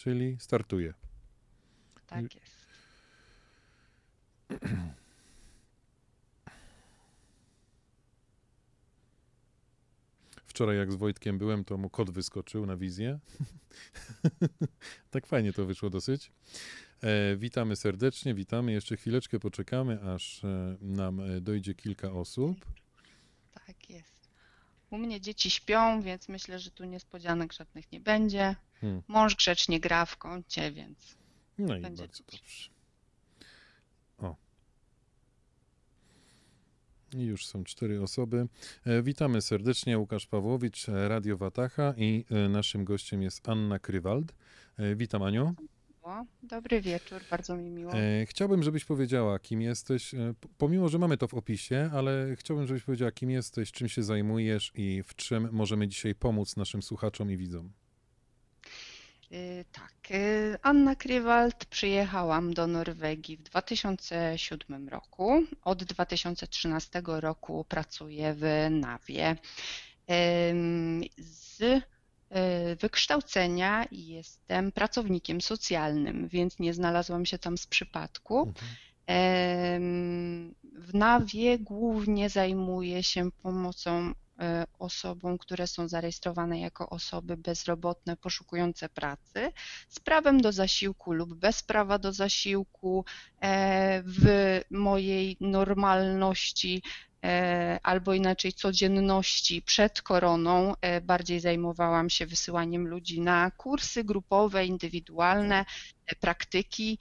czyli startuje. Tak jest. Wczoraj jak z Wojtkiem byłem, to mu kot wyskoczył na wizję. tak fajnie to wyszło dosyć. E, witamy serdecznie, witamy. Jeszcze chwileczkę poczekamy, aż e, nam e, dojdzie kilka osób. Tak jest. U mnie dzieci śpią, więc myślę, że tu niespodzianek żadnych nie będzie. Hmm. Mąż grzecznie gra w kącie, więc No i bardzo dobrze. O. I już są cztery osoby. E, Witamy serdecznie. Łukasz Pawłowicz, e, Radio Watacha i e, naszym gościem jest Anna Krywald. Witam Aniu. Dobry wieczór, bardzo mi miło. Chciałbym, żebyś powiedziała, kim jesteś. Pomimo, że mamy to w opisie, ale chciałbym, żebyś powiedziała, kim jesteś, czym się zajmujesz i w czym możemy dzisiaj pomóc naszym słuchaczom i widzom. Y, Tak, y, Anna Krywald, przyjechałam do Norwegii w 2007 roku. Od 2013 roku pracuję w Nawie. Z y, wykształcenia jestem pracownikiem socjalnym, więc nie znalazłam się tam z przypadku. Mhm. W Nawie głównie zajmuję się pomocą osobom, które są zarejestrowane jako osoby bezrobotne poszukujące pracy, z prawem do zasiłku lub bez prawa do zasiłku. E, W mojej normalności e, albo inaczej codzienności przed koroną e, bardziej zajmowałam się wysyłaniem ludzi na kursy grupowe, indywidualne, e, praktyki.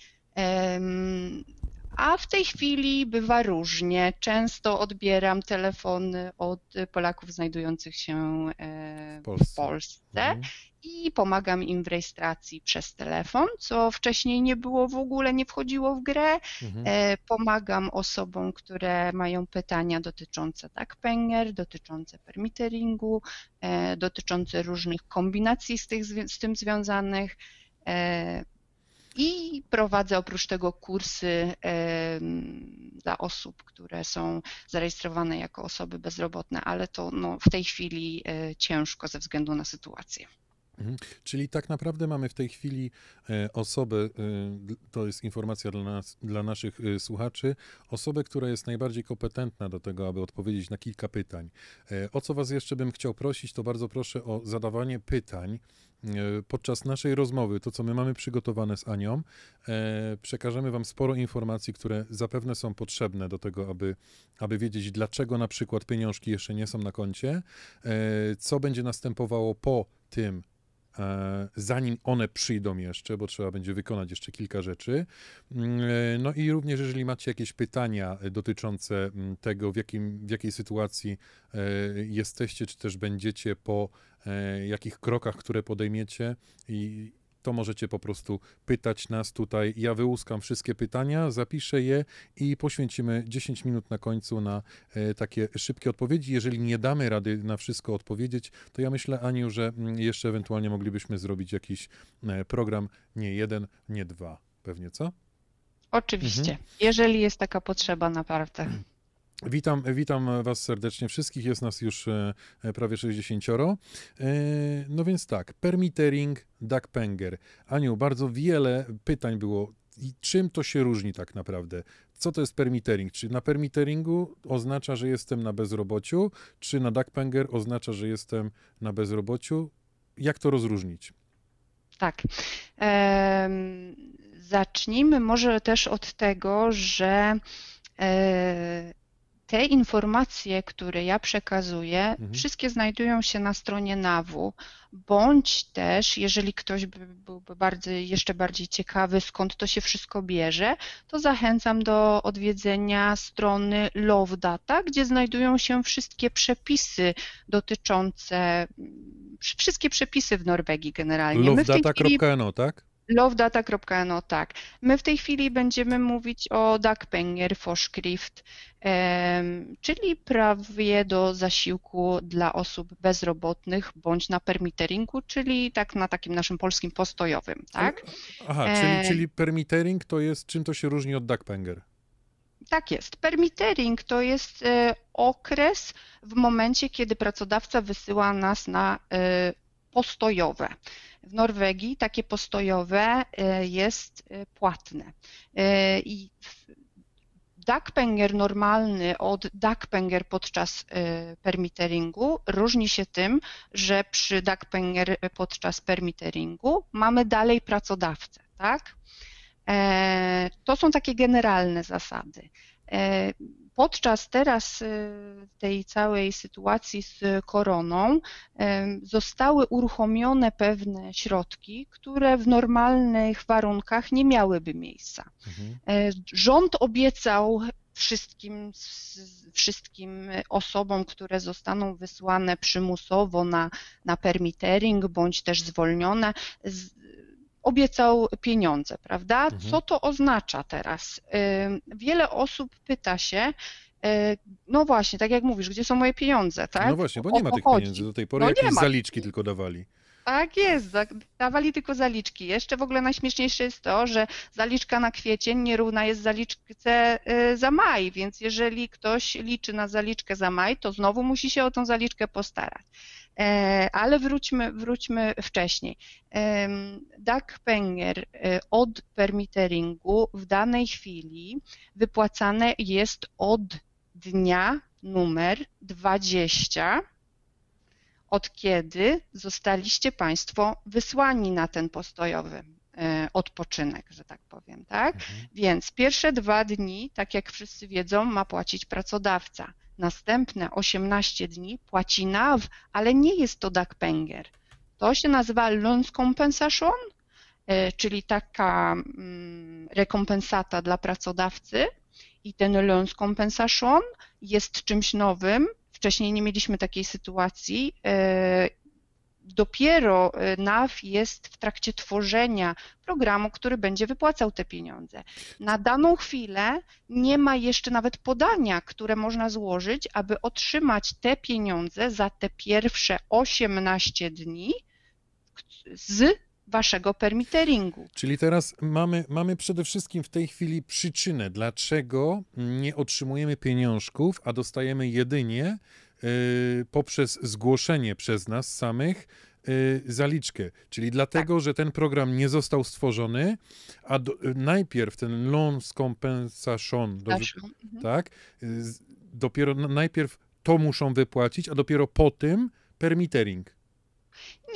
A w tej chwili bywa różnie. Często odbieram telefony od Polaków znajdujących się e, W Polsce. w Polsce Mhm. i pomagam im w rejestracji przez telefon, co wcześniej nie było w ogóle, nie wchodziło w grę. Mhm. E, Pomagam osobom, które mają pytania dotyczące Backpanger, dotyczące permitteringu, e, dotyczące różnych kombinacji z, tych, z tym związanych. I prowadzę oprócz tego kursy dla osób, które są zarejestrowane jako osoby bezrobotne, ale to no, w tej chwili e, ciężko ze względu na sytuację. Mhm. Czyli tak naprawdę mamy w tej chwili e, osobę, e, to jest informacja dla nas, dla naszych e, słuchaczy, osobę, która jest najbardziej kompetentna do tego, aby odpowiedzieć na kilka pytań. O co Was jeszcze bym chciał prosić, to bardzo proszę o zadawanie pytań podczas naszej rozmowy. To, co my mamy przygotowane z Anią, przekażemy Wam sporo informacji, które zapewne są potrzebne do tego, aby, aby wiedzieć, dlaczego na przykład pieniążki jeszcze nie są na koncie, co będzie następowało po tym, zanim one przyjdą jeszcze, bo trzeba będzie wykonać jeszcze kilka rzeczy. Mm, e, No i również, jeżeli macie jakieś pytania e, dotyczące mm, tego, w, jakim, w jakiej sytuacji e, jesteście, czy też będziecie po e, jakich krokach, które podejmiecie i to możecie po prostu pytać nas tutaj. Ja wyłuskam wszystkie pytania, zapiszę je i poświęcimy 10 minut na końcu na e, takie szybkie odpowiedzi. Jeżeli nie damy rady na wszystko odpowiedzieć, to ja myślę, Aniu, że mm, jeszcze ewentualnie moglibyśmy zrobić jakiś e, program, nie jeden, nie dwa, pewnie, co? Oczywiście, jeżeli jest taka potrzeba, naprawdę. Witam, witam Was serdecznie wszystkich. Jest nas już e, e, prawie 60. E, No więc tak, permittering, duckpenger. Aniu, bardzo wiele pytań było. I czym to się różni tak naprawdę? Co to jest permittering? Czy na permitteringu oznacza, że jestem na bezrobociu, czy na duckpenger oznacza, że jestem na bezrobociu? Jak to rozróżnić? Tak. Zacznijmy może też od tego, że te informacje, które ja przekazuję, Mhm. wszystkie znajdują się na stronie NAW, bądź też, jeżeli ktoś by, byłby bardzo, jeszcze bardziej ciekawy, skąd to się wszystko bierze, to zachęcam do odwiedzenia strony Love Data, gdzie znajdują się wszystkie przepisy dotyczące, wszystkie przepisy w Norwegii generalnie. Lovedata.no, tak? Lovedata.no, tak. My w tej chwili będziemy mówić o Dagpenger Forskrift, czyli prawie do zasiłku dla osób bezrobotnych bądź na permitteringu, czyli tak na takim naszym polskim postojowym, tak? Aha, E, czyli, czyli permittering to jest, czym to się różni od duckpenger? Tak jest. Permittering to jest e, okres w momencie, kiedy pracodawca wysyła nas na e, postojowe. W Norwegii takie postojowe jest płatne. I Duckpenger normalny od Duckpenger podczas permitteringu różni się tym, że przy Duckpenger podczas permitteringu mamy dalej pracodawcę, tak? To są takie generalne zasady. Podczas teraz tej całej sytuacji z koroną zostały uruchomione pewne środki, które w normalnych warunkach nie miałyby miejsca. Mhm. Rząd obiecał wszystkim, wszystkim osobom, które zostaną wysłane przymusowo na, na permittering bądź też zwolnione, obiecał pieniądze, prawda? Mhm. Co to oznacza teraz? Wiele osób pyta się, e, no właśnie, tak jak mówisz, gdzie są moje pieniądze, tak? No właśnie, bo nie ma tych pieniędzy do tej pory, no jakieś zaliczki tylko dawali. Tak jest, dawali tylko zaliczki. Jeszcze w ogóle najśmieszniejsze jest to, że zaliczka na kwiecień nierówna jest zaliczce e, za maj, więc jeżeli ktoś liczy na zaliczkę za maj, to znowu musi się o tą zaliczkę postarać. E, ale wróćmy, wróćmy wcześniej. Doug Penger e, od permitteringu w danej chwili wypłacane jest od dnia numer 20, od kiedy zostaliście Państwo wysłani na ten postojowy e, odpoczynek, że tak powiem, tak? Mhm. Więc pierwsze dwa dni, tak jak wszyscy wiedzą, ma płacić pracodawca następne 18 dni płaci NAW, ale nie jest to dagpenger. To się nazywa Lönscompensation, e, czyli taka mm, rekompensata dla pracodawcy i ten Lönscompensation jest czymś nowym. Wcześniej nie mieliśmy takiej sytuacji e, dopiero y, NAW jest w trakcie tworzenia programu, który będzie wypłacał te pieniądze. Na daną chwilę nie ma jeszcze nawet podania, które można złożyć, aby otrzymać te pieniądze za te pierwsze 18 dni z waszego permitteringu. Czyli teraz mamy, mamy przede wszystkim w tej chwili przyczynę, dlaczego nie otrzymujemy pieniążków, a dostajemy jedynie poprzez zgłoszenie przez nas samych y, zaliczkę. Czyli dlatego, tak. że ten program nie został stworzony, a do, najpierw ten loans compensation, do, mhm. tak, dopiero najpierw to muszą wypłacić, a dopiero po tym permittering.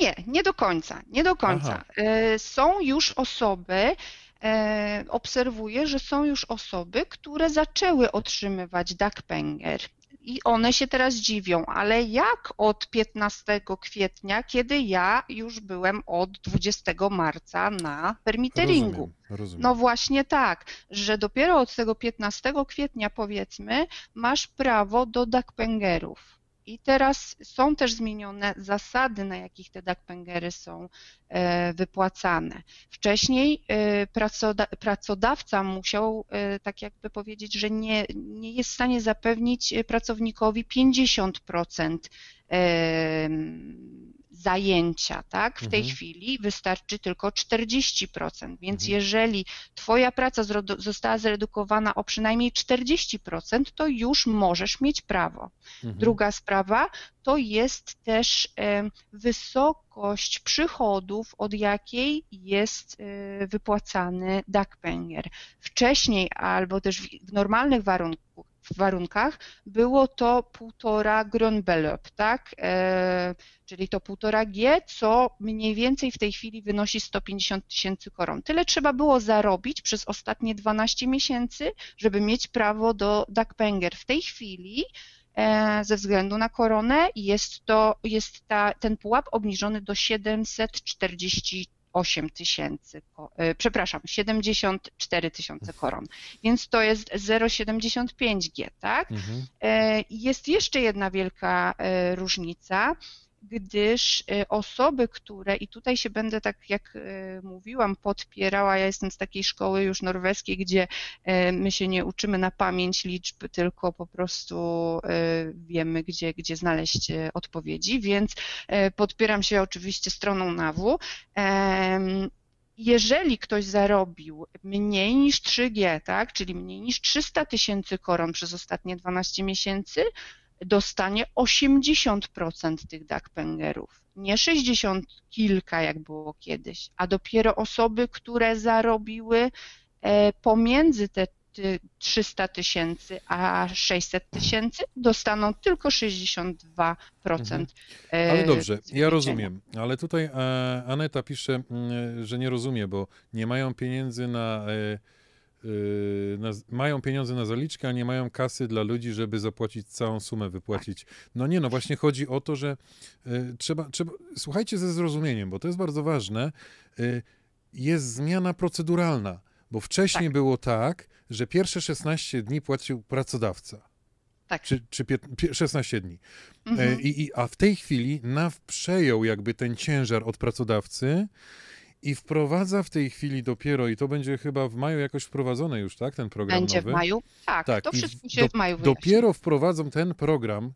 Nie, nie do końca, nie do końca. Aha. Y, są już osoby, obserwuję, że są już osoby, które zaczęły otrzymywać Duckpenger i one się teraz dziwią, ale jak od 15 kwietnia, kiedy ja już byłem od 20 marca na permitteringu? Rozumiem, rozumiem. No właśnie tak, że dopiero od tego 15 kwietnia powiedzmy masz prawo do duckpengerów. I teraz są też zmienione zasady, na jakich te dagpengery są e, wypłacane. Wcześniej e, pracodawca musiał e, tak jakby powiedzieć, że nie, nie jest w stanie zapewnić pracownikowi 50% zajęcia, tak? W tej mhm. chwili wystarczy tylko 40%, więc mhm. jeżeli Twoja praca została zredukowana o przynajmniej 40%, to już możesz mieć prawo. Mhm. Druga sprawa to jest też wysokość przychodów, od jakiej jest e, wypłacany Duckpenger. Wcześniej albo też w normalnych warunkach warunkach, było to półtora Grönbelöp, tak? E, czyli to półtora G, co mniej więcej w tej chwili wynosi 150 tysięcy koron. Tyle trzeba było zarobić przez ostatnie 12 miesięcy, żeby mieć prawo do Duckpenger. W tej chwili e, ze względu na koronę jest to, jest ta, ten pułap obniżony do 740 8 tysięcy, e, przepraszam, 74 tysiące koron, więc to jest 0,75G, tak? Mhm. E, jest jeszcze jedna wielka e, różnica, gdyż e, osoby, które, i tutaj się będę tak jak e, mówiłam, podpierała, ja jestem z takiej szkoły już norweskiej, gdzie e, my się nie uczymy na pamięć liczb, tylko po prostu wiemy, gdzie, gdzie znaleźć odpowiedzi, więc podpieram się oczywiście stroną NAW. Jeżeli ktoś zarobił mniej niż 3G, tak, czyli mniej niż 300 tysięcy koron przez ostatnie 12 miesięcy, dostanie 80% tych duckpengerów. nie 60 kilka, jak było kiedyś, a dopiero osoby, które zarobiły e, pomiędzy te 300 tysięcy a 600 tysięcy dostaną tylko 62%. Mhm. E, ale dobrze, ja rozumiem, ale tutaj e, Aneta pisze, mm, że nie rozumie, bo nie mają pieniędzy na, na, mają pieniądze na zaliczkę, a nie mają kasy dla ludzi, żeby zapłacić całą sumę, wypłacić. No nie, no właśnie chodzi o to, że trzeba, trzeba, słuchajcie ze zrozumieniem, bo to jest bardzo ważne, jest zmiana proceduralna, bo wcześniej tak. było tak, że pierwsze 16 dni płacił pracodawca. Tak. Czy, czy 16 dni. Mhm. I, I, a w tej chwili NAW przejął jakby ten ciężar od pracodawcy i wprowadza w tej chwili dopiero, i to będzie chyba w maju jakoś wprowadzone już, tak, ten program Będzie nowy. w maju? Tak, tak. to wszystko się do, w maju wyjaśni. Dopiero wprowadzą ten program,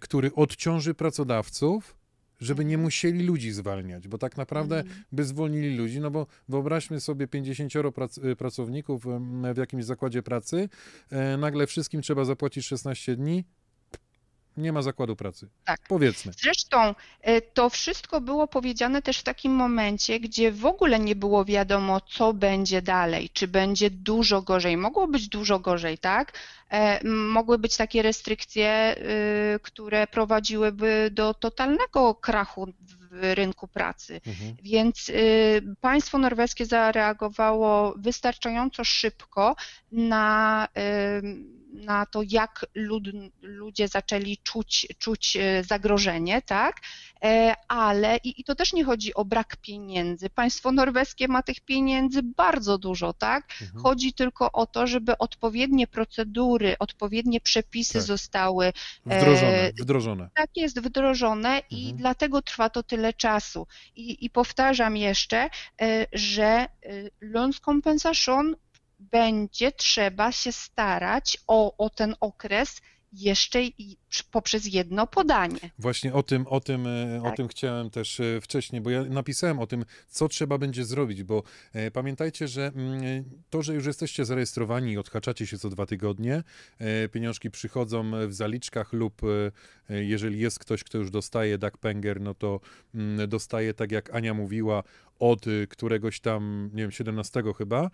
który odciąży pracodawców, żeby nie musieli ludzi zwalniać, bo tak naprawdę mhm. by zwolnili ludzi, no bo wyobraźmy sobie 50 prac y, pracowników w jakimś zakładzie pracy, e, nagle wszystkim trzeba zapłacić 16 dni, nie ma zakładu pracy. Tak. Powiedzmy. Zresztą e, to wszystko było powiedziane też w takim momencie, gdzie w ogóle nie było wiadomo, co będzie dalej, czy będzie dużo gorzej. Mogło być dużo gorzej, tak? E, mogły być takie restrykcje, y, które prowadziłyby do totalnego krachu w rynku pracy. Mhm. Więc y, państwo norweskie zareagowało wystarczająco szybko na na to, jak lud, ludzie zaczęli czuć, czuć e, zagrożenie, tak? E, ale i, i to też nie chodzi o brak pieniędzy. Państwo norweskie ma tych pieniędzy bardzo dużo, tak? Mhm. Chodzi tylko o to, żeby odpowiednie procedury, odpowiednie przepisy tak. zostały e, wdrożone. wdrożone. Tak jest, wdrożone mhm. i dlatego trwa to tyle czasu. I, i powtarzam jeszcze, że Lons Compensation będzie trzeba się starać o, o ten okres jeszcze poprzez jedno podanie. Właśnie o tym, o tym, e, tak. o tym chciałem też e, wcześniej, bo ja napisałem o tym, co trzeba będzie zrobić, bo e, pamiętajcie, że mm, to, że już jesteście zarejestrowani i odhaczacie się co dwa tygodnie, pieniążki przychodzą w zaliczkach lub jeżeli jest ktoś, kto już dostaje Penger, no to mm, dostaje, tak jak Ania mówiła, od któregoś tam, nie wiem, 17 chyba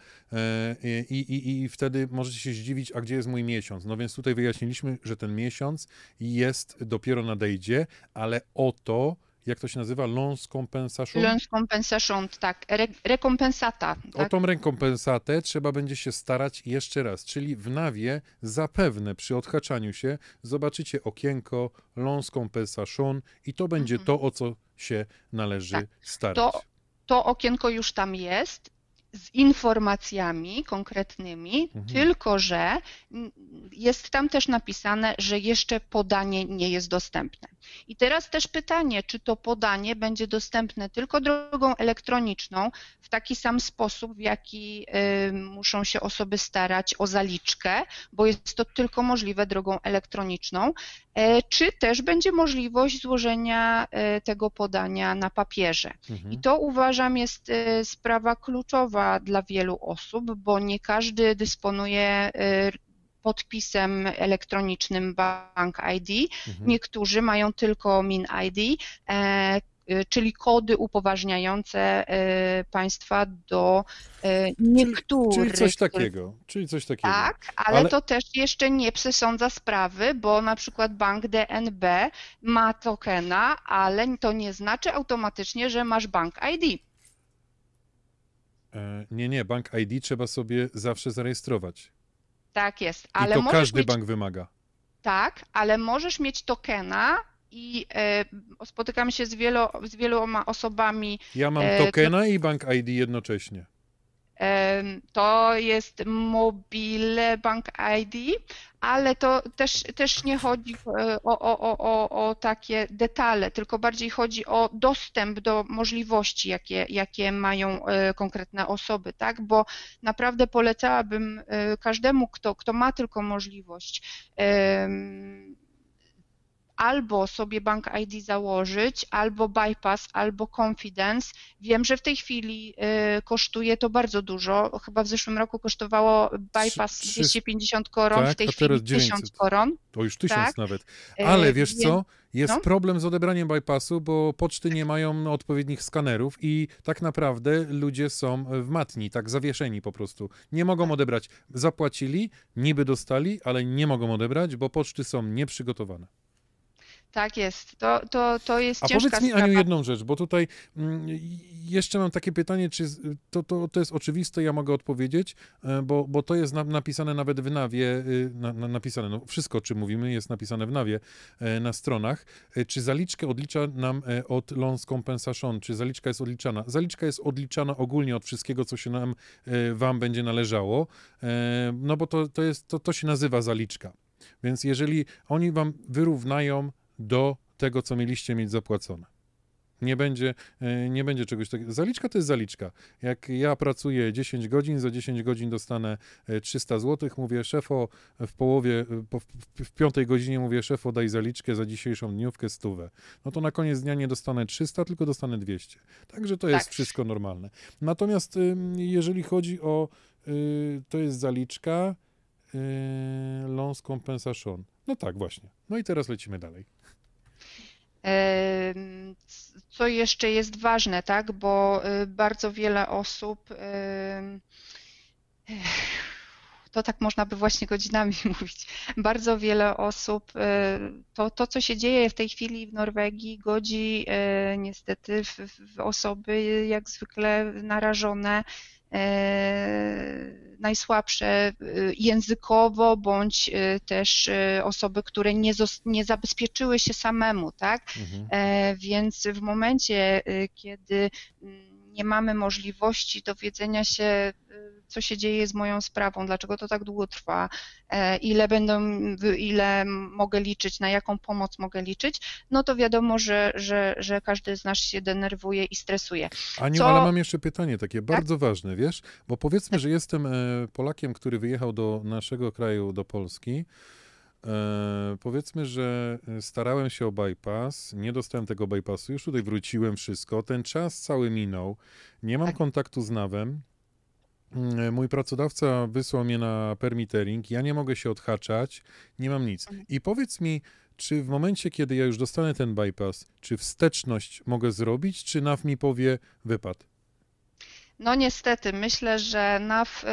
i, i, i wtedy możecie się zdziwić, a gdzie jest mój miesiąc? No więc tutaj wyjaśniliśmy, że ten miesiąc jest dopiero nadejdzie, ale oto jak to się nazywa? Lons compensation? Lons compensation, tak. Re rekompensata. Tak? O tą rekompensatę trzeba będzie się starać jeszcze raz, czyli w nawie zapewne przy odhaczaniu się zobaczycie okienko Lons compensation i to będzie mhm. to, o co się należy tak. starać. To, to okienko już tam jest z informacjami konkretnymi, mhm. tylko że jest tam też napisane, że jeszcze podanie nie jest dostępne. I teraz też pytanie, czy to podanie będzie dostępne tylko drogą elektroniczną, taki sam sposób, w jaki y, muszą się osoby starać o zaliczkę, bo jest to tylko możliwe drogą elektroniczną, e, czy też będzie możliwość złożenia e, tego podania na papierze. Mhm. I to uważam jest sprawa kluczowa dla wielu osób, bo nie każdy dysponuje podpisem elektronicznym Bank ID. Mhm. Niektórzy mają tylko Min ID, e, czyli kody upoważniające e, państwa do niektórych. Czyli, czyli coś takiego. Czyli coś takiego. Tak, ale, ale, to też jeszcze nie przesądza sprawy, bo na przykład bank DNB ma tokena, ale to nie znaczy automatycznie, że masz bank ID. Nie, nie, bank ID trzeba sobie zawsze zarejestrować. Tak jest, ale I to każdy mieć... bank wymaga. Tak, ale możesz mieć tokena i e, spotykamy się z, wielo, z wieloma osobami. Ja mam e, tokena to... i bank ID jednocześnie. To jest mobile bank ID, ale to też, też nie chodzi e, o, o, o, o takie detale, tylko bardziej chodzi o dostęp do możliwości, jakie, jakie mają e, konkretne osoby, tak? Bo naprawdę polecałabym e, każdemu, kto, kto ma tylko możliwość albo sobie Bank ID założyć, albo Bypass, albo Confidence. Wiem, że w tej chwili y, kosztuje to bardzo dużo. Chyba w zeszłym roku kosztowało Bypass Trzy- 250 koron, tak, w tej chwili teraz 1000 900. koron. To już tysiąc Tak. nawet. E, Ale wiesz co? Jest no. problem z odebraniem bypassu, bo poczty nie mają odpowiednich skanerów i tak naprawdę ludzie są w matni, tak zawieszeni po prostu. Nie mogą Tak. odebrać. Zapłacili, niby dostali, ale nie mogą odebrać, bo poczty są nieprzygotowane. Tak jest. To, to, to jest A ciężka powiedz mi, sprawa. Aniu, jedną rzecz, bo tutaj mm, jeszcze mam takie pytanie, czy to, to, to jest oczywiste, ja mogę odpowiedzieć, e, bo, bo to jest na, napisane nawet w nawie, y, na, na, napisane, no wszystko, o czym mówimy, jest napisane w nawie e, na stronach. E, Czy zaliczkę odlicza nam od Lons Compensation, czy zaliczka jest odliczana? Zaliczka jest odliczana ogólnie od wszystkiego, co się nam, wam będzie należało, no bo to, to, jest, to, to się nazywa zaliczka. Więc jeżeli oni wam wyrównają do tego, co mieliście mieć zapłacone. Nie będzie, e, nie będzie czegoś takiego. Zaliczka to jest zaliczka. Jak ja pracuję 10 godzin, za 10 godzin dostanę e, 300 zł, mówię szefo w połowie, e, w, piątej godzinie mówię szefo daj zaliczkę za dzisiejszą dniówkę stówę. No to na koniec dnia nie dostanę 300, tylko dostanę 200. Także to jest Tak. wszystko normalne. Natomiast jeżeli chodzi o, y, to jest zaliczka, y, lons compensation. No tak, właśnie. No i teraz lecimy dalej. Co jeszcze jest ważne, tak? Bo y, bardzo wiele osób, to tak można by właśnie godzinami mówić, bardzo wiele osób, y, to, to co się dzieje w tej chwili w Norwegii, godzi y, niestety w, w osoby jak zwykle narażone najsłabsze y, językowo, bądź y, też osoby, które nie, nie zabezpieczyły się samemu, tak? Mhm. E, Więc w momencie, kiedy mm, nie mamy możliwości dowiedzenia się, co się dzieje z moją sprawą, dlaczego to tak długo trwa, e, ile będą, ile mogę liczyć, na jaką pomoc mogę liczyć, no to wiadomo, że, że, że każdy z nas się denerwuje i stresuje. Aniu, Co- ale mam jeszcze pytanie takie bardzo ważne, wiesz? Bo powiedzmy, że jestem e, Polakiem, który wyjechał do naszego kraju, do Polski. E, powiedzmy, że starałem się o bypass, nie dostałem tego bypassu, już tutaj wróciłem, wszystko. Ten czas cały minął, nie mam Tak. kontaktu z NAWem. Mm, Mój pracodawca wysłał mnie na permittering, ja nie mogę się odhaczać, nie mam nic. Mhm. I powiedz mi, czy w momencie, kiedy ja już dostanę ten bypass, czy wsteczność mogę zrobić, czy NAW mi powie wypad? No niestety, myślę, że NAW y,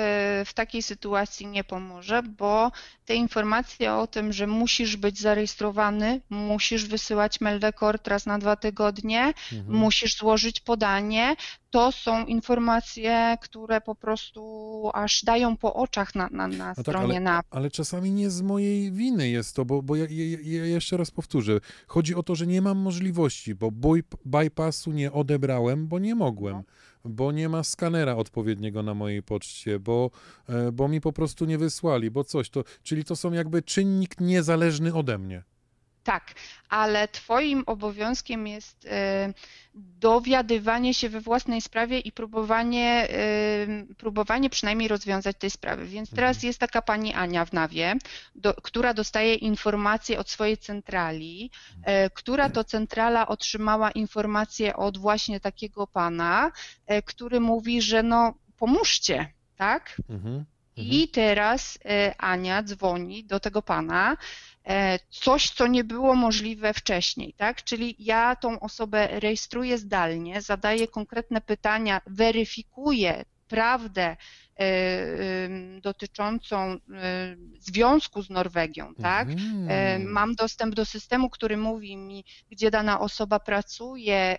w takiej sytuacji nie pomoże, bo te informacje o tym, że musisz być zarejestrowany, musisz wysyłać meldekort raz na dwa tygodnie, Mhm. musisz złożyć podanie, to są informacje, które po prostu aż dają po oczach na, na, na No tak, stronie ale- NAW. Ale czasami nie z mojej winy jest to, bo, bo ja, ja, ja jeszcze raz powtórzę. Chodzi o to, że nie mam możliwości, bo bypassu nie odebrałem, bo nie mogłem. No. Bo nie ma skanera odpowiedniego na mojej poczcie, bo, e, bo mi po prostu nie wysłali, bo coś to. Czyli to są jakby czynnik niezależny ode mnie. Tak, ale Twoim obowiązkiem jest e, dowiadywanie się we własnej sprawie i próbowanie, e, próbowanie przynajmniej rozwiązać tej sprawy. Więc teraz Mhm. jest taka pani Ania w Nawie, do, która dostaje informacje od swojej centrali, e, która to centrala otrzymała informację od właśnie takiego pana, który mówi, że no pomóżcie, tak? Mhm. I teraz Ania dzwoni do tego pana, coś, co nie było możliwe wcześniej, tak? Czyli ja tą osobę rejestruję zdalnie, zadaję konkretne pytania, weryfikuję prawdę e, dotyczącą e, związku z Norwegią, tak? E, Mhm. Mam dostęp do systemu, który mówi mi, gdzie dana osoba pracuje, e,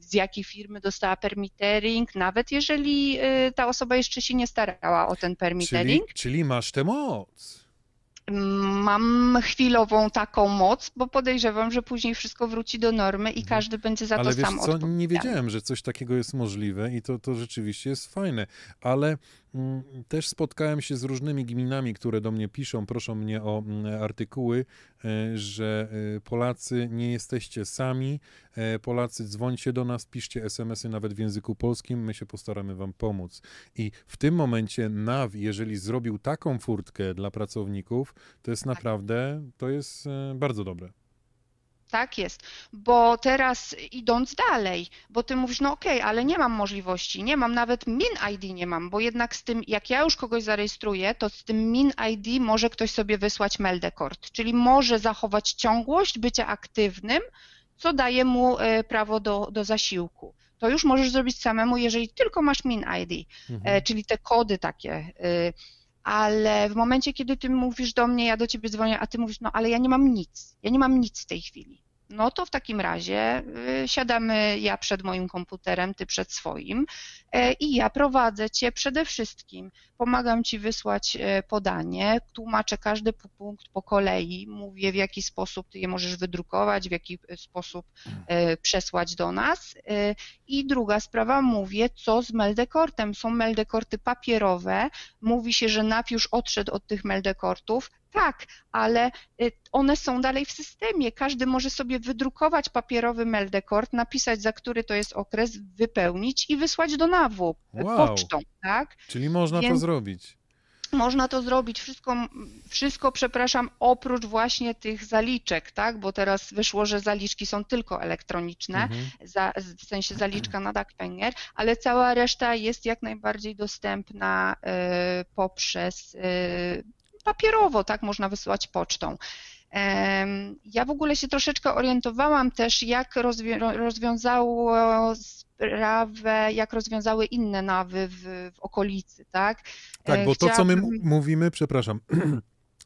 z jakiej firmy dostała permittering, nawet jeżeli e, ta osoba jeszcze się nie starała o ten Czyli, permittering. czyli masz tę moc. Mam chwilową taką moc, bo podejrzewam, że później wszystko wróci do normy i Mhm. każdy będzie za Ale to wiesz sam co, nie wiedziałem, że coś takiego jest możliwe i to, to rzeczywiście jest fajne, ale też spotkałem się z różnymi gminami, które do mnie piszą, proszą mnie o mm, artykuły, e, że e, Polacy nie jesteście sami, e, Polacy dzwońcie do nas, piszcie SMS-y nawet w języku polskim, my się postaramy wam pomóc. I w tym momencie NAW, jeżeli zrobił taką furtkę dla pracowników, to jest Tak. naprawdę, to jest bardzo dobre. Tak jest, bo teraz idąc dalej, bo ty mówisz, no okej, okay, ale nie mam możliwości, nie mam nawet min ID nie mam, bo jednak z tym, jak ja już kogoś zarejestruję, to z tym min ID może ktoś sobie wysłać meldekort, czyli może zachować ciągłość bycia aktywnym, co daje mu e, prawo do, do zasiłku. To już możesz zrobić samemu, jeżeli tylko masz min ID, e, mhm. czyli te kody takie e, ale w momencie, kiedy ty mówisz do mnie, ja do ciebie dzwonię, a ty mówisz, no ale ja nie mam nic, ja nie mam nic w tej chwili. No to w takim razie y, siadamy ja przed moim komputerem, ty przed swoim e, i ja prowadzę cię przede wszystkim. Pomagam ci wysłać e, podanie, tłumaczę każdy punkt po kolei, mówię w jaki sposób ty je możesz wydrukować, w jaki e, sposób przesłać do nas. I druga sprawa, mówię co z meldekortem. Są meldekorty papierowe, mówi się, że NAP już odszedł od tych meldekortów, tak, ale y, one są dalej w systemie. Każdy może sobie wydrukować papierowy meldekort, napisać za który to jest okres, wypełnić i wysłać do NAW wow. pocztą, tak? Czyli można Więc... to zrobić. Można to zrobić, wszystko, wszystko, przepraszam, oprócz właśnie tych zaliczek, tak? Bo teraz wyszło, że zaliczki są tylko elektroniczne, mhm. za, w sensie zaliczka na Duckpenger, ale cała reszta jest jak najbardziej dostępna y, poprzez y, papierowo, tak, można wysyłać pocztą. Ja w ogóle się troszeczkę orientowałam też, jak rozwiązało sprawę, jak rozwiązały inne nawy w, w okolicy, tak? Tak, bo to, co my mówimy, przepraszam,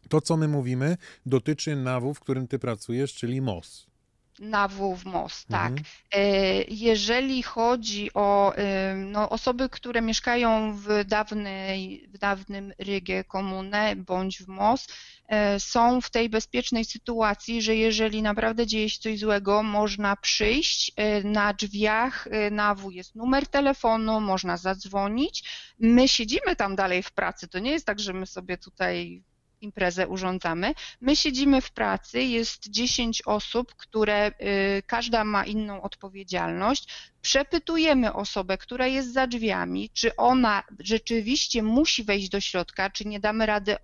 to, co my mówimy, dotyczy nawu, w którym ty pracujesz, czyli MOS na WWMOS, tak. Mhm. E, jeżeli chodzi o no, osoby, które mieszkają w, dawnej, w dawnym Rygie komunę bądź w MOS, e, są w tej bezpiecznej sytuacji, że jeżeli naprawdę dzieje się coś złego, można przyjść, e, na drzwiach NAW jest numer telefonu, można zadzwonić. My siedzimy tam dalej w pracy, to nie jest tak, że my sobie tutaj imprezę urządzamy. My siedzimy w pracy, jest 10 osób, które y, każda ma inną odpowiedzialność. Przepytujemy osobę, która jest za drzwiami, czy ona rzeczywiście musi wejść do środka, czy nie damy rady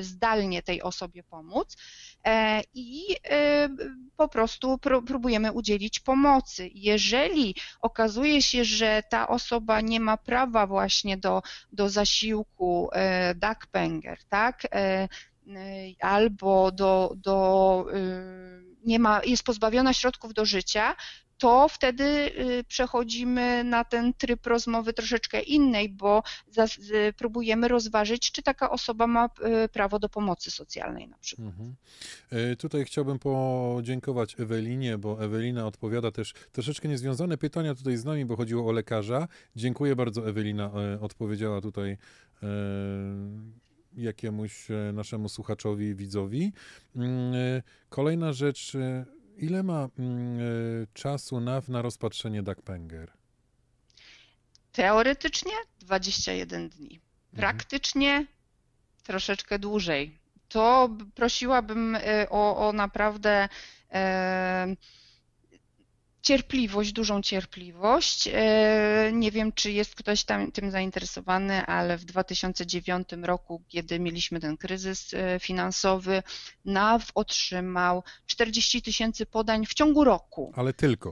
zdalnie tej osobie pomóc i e, po prostu próbujemy udzielić pomocy. Jeżeli okazuje się, że ta osoba nie ma prawa właśnie do, do zasiłku e, Duckpenger, tak, albo do, do nie ma, jest pozbawiona środków do życia, to wtedy y, przechodzimy na ten tryb rozmowy troszeczkę innej, bo próbujemy rozważyć, czy taka osoba ma y, prawo do pomocy socjalnej na przykład. Mhm. E, tutaj chciałbym podziękować Ewelinie, bo Ewelina odpowiada też troszeczkę niezwiązane pytania tutaj z nami, bo chodziło o lekarza. Dziękuję bardzo, Ewelina odpowiedziała tutaj jakiemuś naszemu słuchaczowi, widzowi. Mm, kolejna rzecz, Ile ma e, czasu NAW na rozpatrzenie Duckpenger? Teoretycznie 21 dni. Mhm. Praktycznie mhm. troszeczkę dłużej. To prosiłabym e, o, o naprawdę e, cierpliwość, dużą cierpliwość. E, nie wiem, czy jest ktoś tam tym zainteresowany, ale w 2009 roku, kiedy mieliśmy ten kryzys e, finansowy, NAW otrzymał 40 tysięcy podań w ciągu roku. Ale tylko.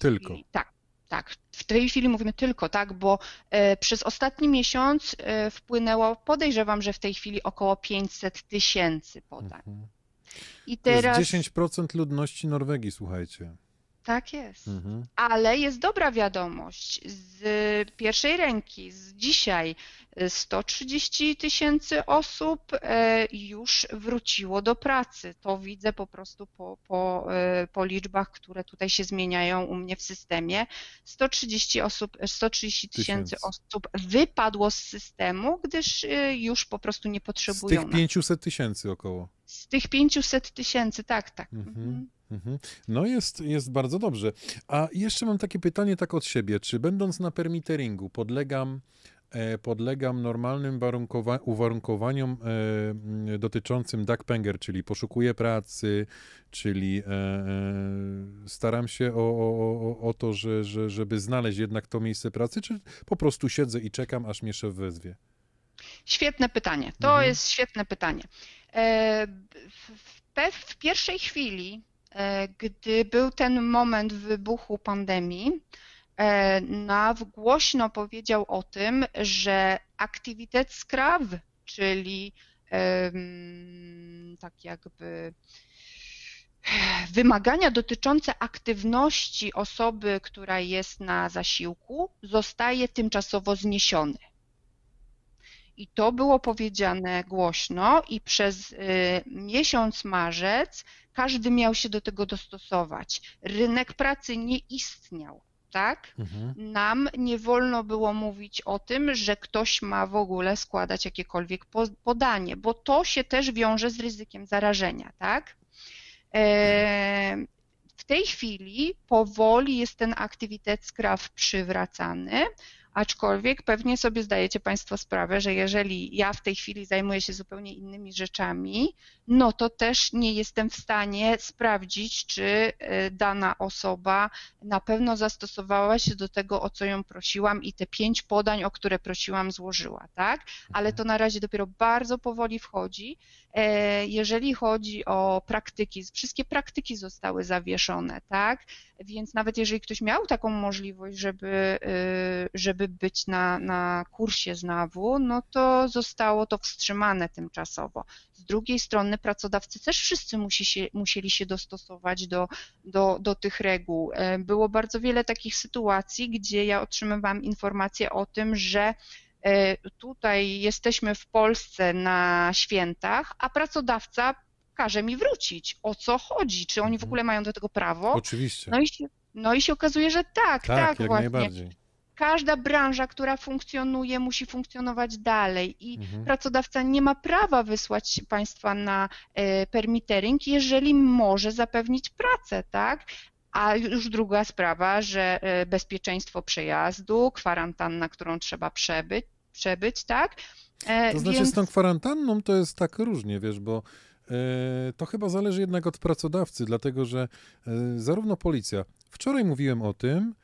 tylko. Chwili, tak. Tak, w tej chwili mówimy tylko, tak, bo e, przez ostatni miesiąc wpłynęło, podejrzewam, że w tej chwili około 500 tysięcy podań. Mhm. I teraz... To jest 10% ludności Norwegii, słuchajcie. Tak jest. Mhm. Ale jest dobra wiadomość z pierwszej ręki, z dzisiaj 130 tysięcy osób e, już wróciło do pracy. To widzę po prostu po, po, e, po liczbach, które tutaj się zmieniają u mnie w systemie. 130 osób, 130 tysięcy osób wypadło z systemu, gdyż już po prostu nie potrzebują. Z tych 500 tysięcy około. Z tych 500 tysięcy, tak, tak. Mhm. mhm. Mhm. No jest, jest bardzo dobrze. A jeszcze mam takie pytanie tak od siebie. Czy będąc na permiteringu podlegam, e, podlegam normalnym uwarunkowaniom e, dotyczącym duckpenger, czyli poszukuję pracy, czyli e, staram się o, o, o to, że, że, żeby znaleźć jednak to miejsce pracy, czy po prostu siedzę i czekam, aż mnie szef wezwie? Świetne pytanie. To mhm. jest świetne pytanie. W, w pierwszej chwili e, gdy był ten moment wybuchu pandemii, e, NAW głośno powiedział o tym, że Aktivitetskrav, czyli tak jakby wymagania dotyczące aktywności osoby, która jest na zasiłku, zostaje tymczasowo zniesiony. I to było powiedziane głośno, i przez y, miesiąc marzec każdy miał się do tego dostosować. Rynek pracy nie istniał. Tak? Mhm. Nam nie wolno było mówić o tym, że ktoś ma w ogóle składać jakiekolwiek podanie, bo to się też wiąże z ryzykiem zarażenia, tak? E, w tej chwili powoli jest ten aktywitetskraw przywracany, Aczkolwiek pewnie sobie zdajecie Państwo sprawę, że jeżeli ja w tej chwili zajmuję się zupełnie innymi rzeczami, no to też nie jestem w stanie sprawdzić, czy e, dana osoba na pewno zastosowała się do tego, o co ją prosiłam i te pięć podań, o które prosiłam, złożyła, tak? Ale mhm. to na razie dopiero bardzo powoli wchodzi. E, jeżeli chodzi o praktyki, wszystkie praktyki zostały zawieszone, tak? Więc nawet jeżeli ktoś miał taką możliwość, żeby, y, żeby być na, na kursie ZNAW-u, no to zostało to wstrzymane tymczasowo. Z drugiej strony pracodawcy też wszyscy musi się, musieli się dostosować do, do, do tych reguł. E, było bardzo wiele takich sytuacji, gdzie ja otrzymywałam informacje o tym, że e, tutaj jesteśmy w Polsce na świętach, a pracodawca każe mi wrócić. O co chodzi? Czy oni w mhm. ogóle mają do tego prawo? Oczywiście. No i się, no i się okazuje, że tak, tak, tak jak właśnie. Najbardziej. Każda branża, która funkcjonuje, musi funkcjonować dalej i mhm. pracodawca nie ma prawa wysłać państwa na e, permittering, jeżeli może zapewnić pracę, tak? A już druga sprawa, że e, bezpieczeństwo przejazdu, kwarantanna, którą trzeba przebyć, przebyć tak? E, to znaczy Więc... z tą kwarantanną to jest tak różnie, wiesz, bo to chyba zależy jednak od pracodawcy, dlatego że zarówno policja, wczoraj mówiłem o tym,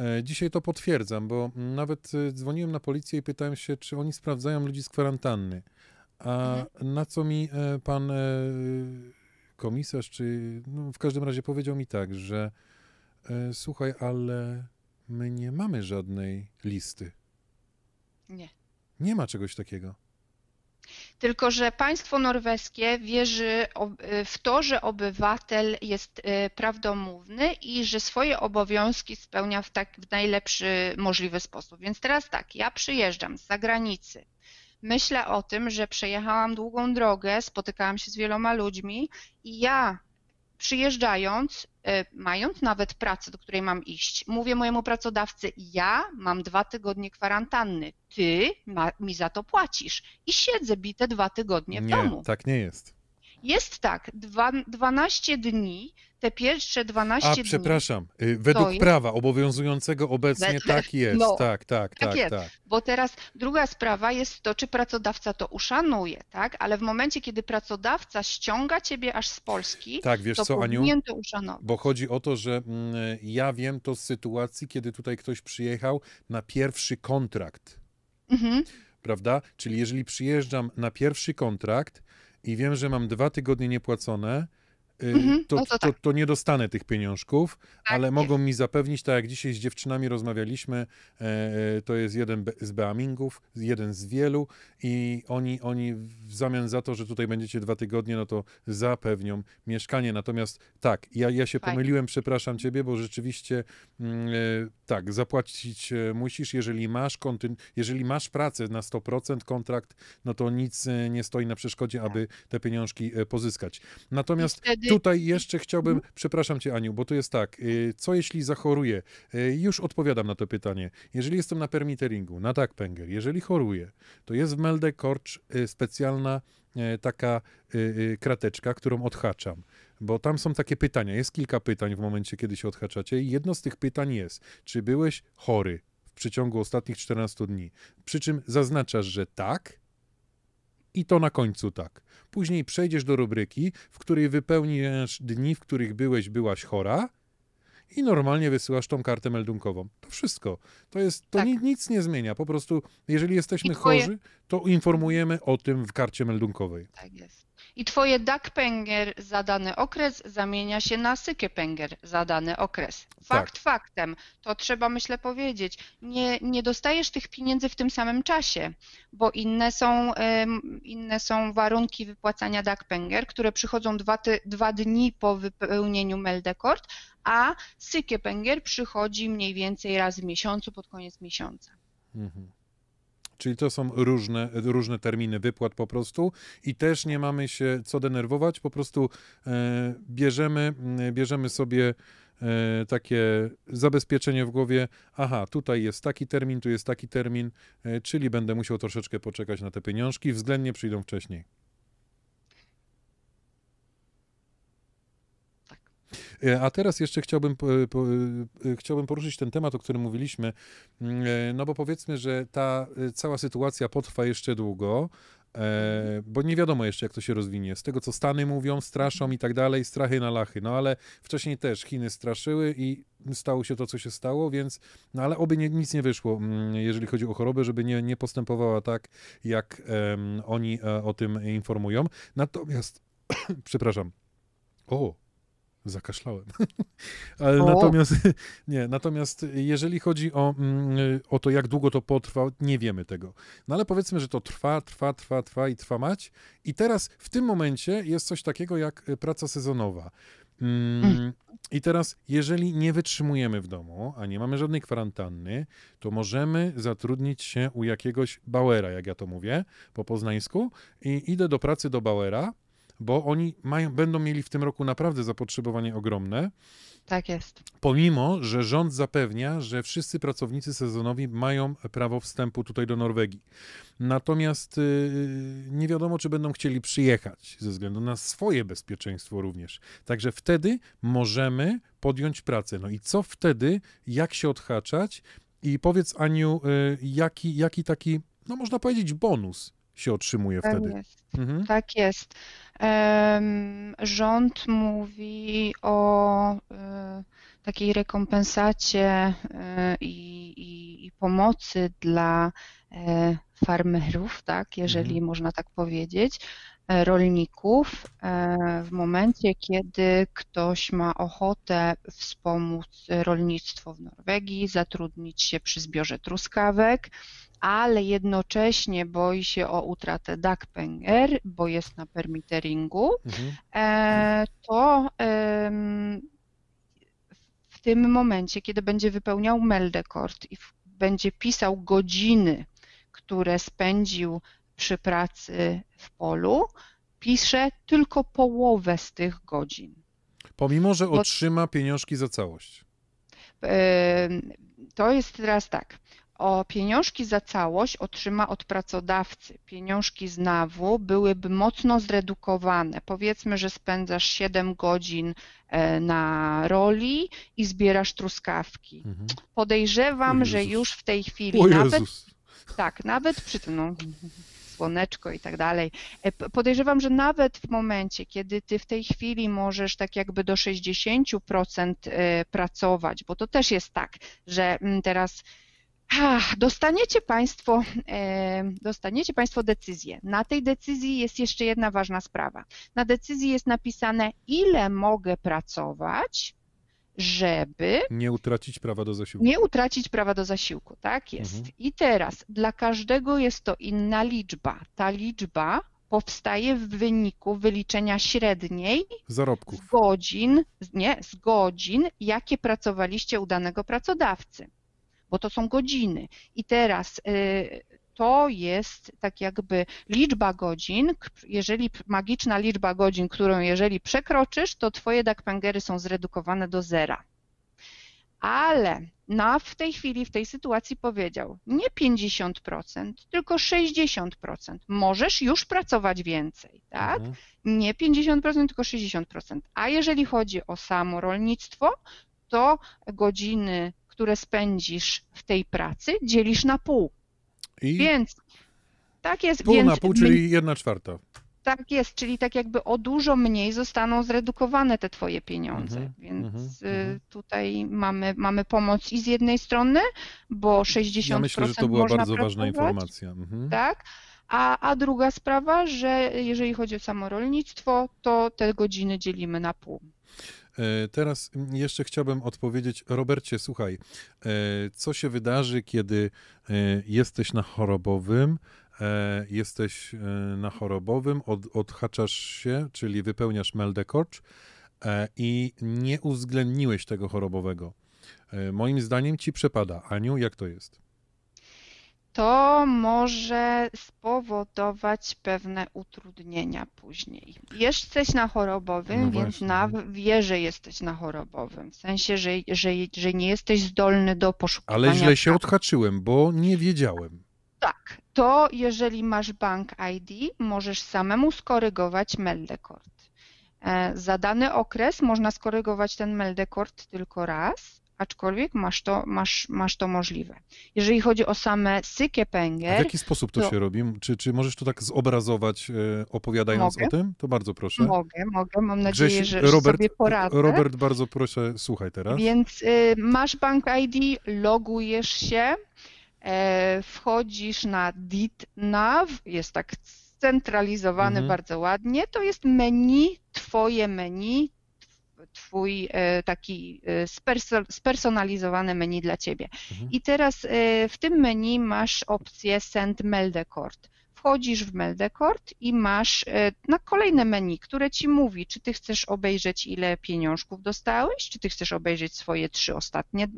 E, dzisiaj to potwierdzam, bo nawet e, dzwoniłem na policję i pytałem się, czy oni sprawdzają ludzi z kwarantanny. A mhm. na co mi e, pan komisarz, czy no w każdym razie powiedział mi tak, że słuchaj, ale my nie mamy żadnej listy. Nie. Nie ma czegoś takiego. Tylko, że państwo norweskie wierzy w to, że obywatel jest y, prawdomówny i że swoje obowiązki spełnia w, tak, w najlepszy możliwy sposób. Więc teraz tak, ja przyjeżdżam z zagranicy, myślę o tym, że przejechałam długą drogę, spotykałam się z wieloma ludźmi i ja przyjeżdżając, mając nawet pracę, do której mam iść, mówię mojemu pracodawcy, ja mam dwa tygodnie kwarantanny, ty ma, mi za to płacisz i siedzę bite dwa tygodnie w nie, domu. tak nie jest. Jest tak, dwa, 12 dni te pierwsze 12 dni. A, przepraszam, y, według jest... prawa obowiązującego obecnie tak jest. No, tak, tak, tak, tak, jest. tak. Bo teraz druga sprawa jest to, czy pracodawca to uszanuje, tak? Ale w momencie, kiedy pracodawca ściąga ciebie aż z Polski, tak, wiesz to co, powinien Aniu? to uszanować. Bo chodzi o to, że mm, ja wiem to z sytuacji, kiedy tutaj ktoś przyjechał na pierwszy kontrakt. Mhm. Prawda? Czyli jeżeli przyjeżdżam na pierwszy kontrakt i wiem, że mam dwa tygodnie niepłacone, Y, mhm, to, no to, tak. to, to, nie dostanę tych pieniążków, tak, ale mogą mi zapewnić, tak jak dzisiaj z dziewczynami rozmawialiśmy, e, e, to jest jeden z Beamingów, jeden z wielu i oni, oni w zamian za to, że tutaj będziecie dwa tygodnie, no to zapewnią mieszkanie. Natomiast tak, ja, ja się pomyliłem, przepraszam ciebie, bo rzeczywiście mm, e, tak, zapłacić musisz, jeżeli masz kontyn jeżeli masz pracę na 100% kontrakt, no to nic nie stoi na przeszkodzie, tak. aby te pieniążki pozyskać. Natomiast wtedy Tutaj jeszcze chciałbym, mhm. przepraszam cię Aniu, bo tu jest tak, co jeśli zachoruję? Już odpowiadam na to pytanie. Jeżeli jestem na permitteringu, na tak pęger, jeżeli choruję, to jest w Melde Korcz specjalna taka krateczka, którą odhaczam. Bo tam są takie pytania, jest kilka pytań w momencie, kiedy się odhaczacie i jedno z tych pytań jest, czy byłeś chory w przeciągu ostatnich 14 dni? Przy czym zaznaczasz, że tak, i to na końcu tak. Później przejdziesz do rubryki, w której wypełnisz dni, w których byłeś, byłaś chora i normalnie wysyłasz tą kartę meldunkową. To wszystko. To jest, to tak. nic nie zmienia. Po prostu, jeżeli jesteśmy twoje... chorzy, to informujemy o tym w karcie meldunkowej. Tak jest. I twoje Dagpenger za dany okres zamienia się na Sykepenger za dany okres. Fakt Tak. faktem, to trzeba myślę powiedzieć. Nie, nie dostajesz tych pieniędzy w tym samym czasie, bo inne są, inne są warunki wypłacania Dagpenger, które przychodzą dwa, ty, dwa dni po wypełnieniu Meldekort, a Sykepenger przychodzi mniej więcej raz w miesiącu pod koniec miesiąca. Mhm. Czyli to są różne, różne terminy wypłat po prostu i też nie mamy się co denerwować, po prostu e, bierzemy, m, bierzemy sobie e, takie zabezpieczenie w głowie, aha, tutaj jest taki termin, tu jest taki termin, e, czyli będę musiał troszeczkę poczekać na te pieniążki, względnie przyjdą wcześniej. Tak. E, A teraz jeszcze chciałbym, e, chciałbym poruszyć ten temat, o którym mówiliśmy, Mm, e, no bo powiedzmy, że ta e, cała sytuacja potrwa jeszcze długo, e, bo nie wiadomo jeszcze, jak to się rozwinie. Z tego, co Stany mówią, straszą i tak dalej, strachy na lachy. No ale wcześniej też Chiny straszyły i stało się to, co się stało, więc, no ale oby nie, nic nie wyszło, mm, jeżeli chodzi o chorobę, żeby nie, nie postępowała tak, jak em, oni e, o tym informują. Natomiast, przepraszam, o, zakaszlałem. Ale O. natomiast, nie, natomiast jeżeli chodzi o, mm, o to, jak długo to potrwa, nie wiemy tego. No ale powiedzmy, że to trwa, trwa, trwa, trwa i trwa mać. I teraz w tym momencie jest coś takiego jak e, praca sezonowa. Mm, Mm. I teraz, jeżeli nie wytrzymujemy w domu, a nie mamy żadnej kwarantanny, to możemy zatrudnić się u jakiegoś Bauera, jak ja to mówię po poznańsku, i idę do pracy do Bauera, bo oni mają, będą mieli w tym roku naprawdę zapotrzebowanie ogromne, Tak jest. pomimo, że rząd zapewnia, że wszyscy pracownicy sezonowi mają prawo wstępu tutaj do Norwegii. Natomiast yy, nie wiadomo, czy będą chcieli przyjechać ze względu na swoje bezpieczeństwo również. Także wtedy możemy podjąć pracę. No i co wtedy, jak się odhaczać? I powiedz, Aniu, yy, jaki, jaki taki, no można powiedzieć, bonus się otrzymuje Tak wtedy? jest. Mhm. Tak jest. Rząd mówi o e, takiej rekompensacie e, i, i, i pomocy dla e, farmerów, tak, jeżeli Mhm. można tak powiedzieć, rolników, e, w momencie, kiedy ktoś ma ochotę wspomóc rolnictwo w Norwegii, zatrudnić się przy zbiorze truskawek, ale jednocześnie boi się o utratę dagpenger, bo jest na permitteringu, Mhm. e, to w tym momencie, kiedy będzie wypełniał meldekort i będzie pisał godziny, które spędził przy pracy w polu, pisze tylko połowę z tych godzin. Pomimo, że Bo- otrzyma pieniążki za całość. To jest teraz tak. O pieniążki za całość otrzyma od pracodawcy. Pieniążki z NAW byłyby mocno zredukowane. Powiedzmy, że spędzasz 7 godzin e, na roli i zbierasz truskawki. Mhm. Podejrzewam, że już w tej chwili nawet tak, nawet przy tym, no, słoneczko i tak dalej. E, Podejrzewam, że nawet w momencie, kiedy ty w tej chwili możesz tak jakby do 60% e, pracować, bo to też jest tak, że mm, teraz dostaniecie Państwo, e, dostaniecie Państwo decyzję. Na tej decyzji jest jeszcze jedna ważna sprawa. Na decyzji jest napisane, ile mogę pracować, żeby Nie utracić prawa do zasiłku. nie utracić prawa do zasiłku, tak jest. Mhm. I teraz dla każdego jest to inna liczba. Ta liczba powstaje w wyniku wyliczenia średniej Zarobków. z godzin, nie, z godzin, jakie pracowaliście u danego pracodawcy, bo to są godziny. I teraz y, to jest tak jakby liczba godzin, jeżeli magiczna liczba godzin, którą jeżeli przekroczysz, to twoje dagpengery są zredukowane do zera. Ale na w tej chwili, w tej sytuacji powiedział nie 50%, tylko 60%. Możesz już pracować więcej, tak? Mhm. nie 50%, tylko 60%. A jeżeli chodzi o samo rolnictwo, to godziny, które spędzisz w tej pracy, dzielisz na pół. I Więc tak jest, pół więc na pół, czyli jedna czwarta. tak jest, czyli tak jakby o dużo mniej zostaną zredukowane te twoje pieniądze. Mhm, Więc mhm, y, mhm. tutaj mamy, mamy pomoc i z jednej strony, bo 60% Ja myślę, że to była bardzo ważna pracować, informacja. Mhm. tak? A, a druga sprawa, że jeżeli chodzi o samo rolnictwo, to te godziny dzielimy na pół. E, teraz jeszcze chciałbym odpowiedzieć, Robercie, słuchaj, e, co się wydarzy, kiedy e, jesteś na chorobowym, jesteś na chorobowym, od, odhaczasz się, czyli wypełniasz meldekocz i nie uwzględniłeś tego chorobowego. Moim zdaniem ci przepada. Aniu, jak to jest? To może spowodować pewne utrudnienia później. Jesteś na chorobowym, no więc na, wie, że jesteś na chorobowym. W sensie, że, że, że nie jesteś zdolny do poszukiwania. Ale źle się odhaczyłem, bo nie wiedziałem. Tak, to jeżeli masz bank ID, możesz samemu skorygować meldekort. E, za dany okres można skorygować ten meldekort tylko raz aczkolwiek masz to, masz, masz to możliwe. Jeżeli chodzi o same sykie pęgiel... w jaki sposób to, to, się robi? Czy, czy możesz to tak zobrazować, e, opowiadając mogę. o tym? To bardzo proszę. Mogę, mogę. Mam nadzieję, Grześ, że, Robert, sobie poradzę. Robert, bardzo proszę, słuchaj teraz. Więc y, masz Bank ID, logujesz się, e, wchodzisz na DIT-NAV, jest tak scentralizowany mhm. bardzo ładnie, to jest menu, twoje menu, twój e, taki e, spersonalizowany menu dla ciebie. Mhm. I teraz e, w tym menu masz opcję Send Meldekort wchodzisz w Meldekort i masz e, na kolejne menu, które ci mówi, czy ty chcesz obejrzeć, ile pieniążków dostałeś, czy ty chcesz obejrzeć swoje trzy ostatnie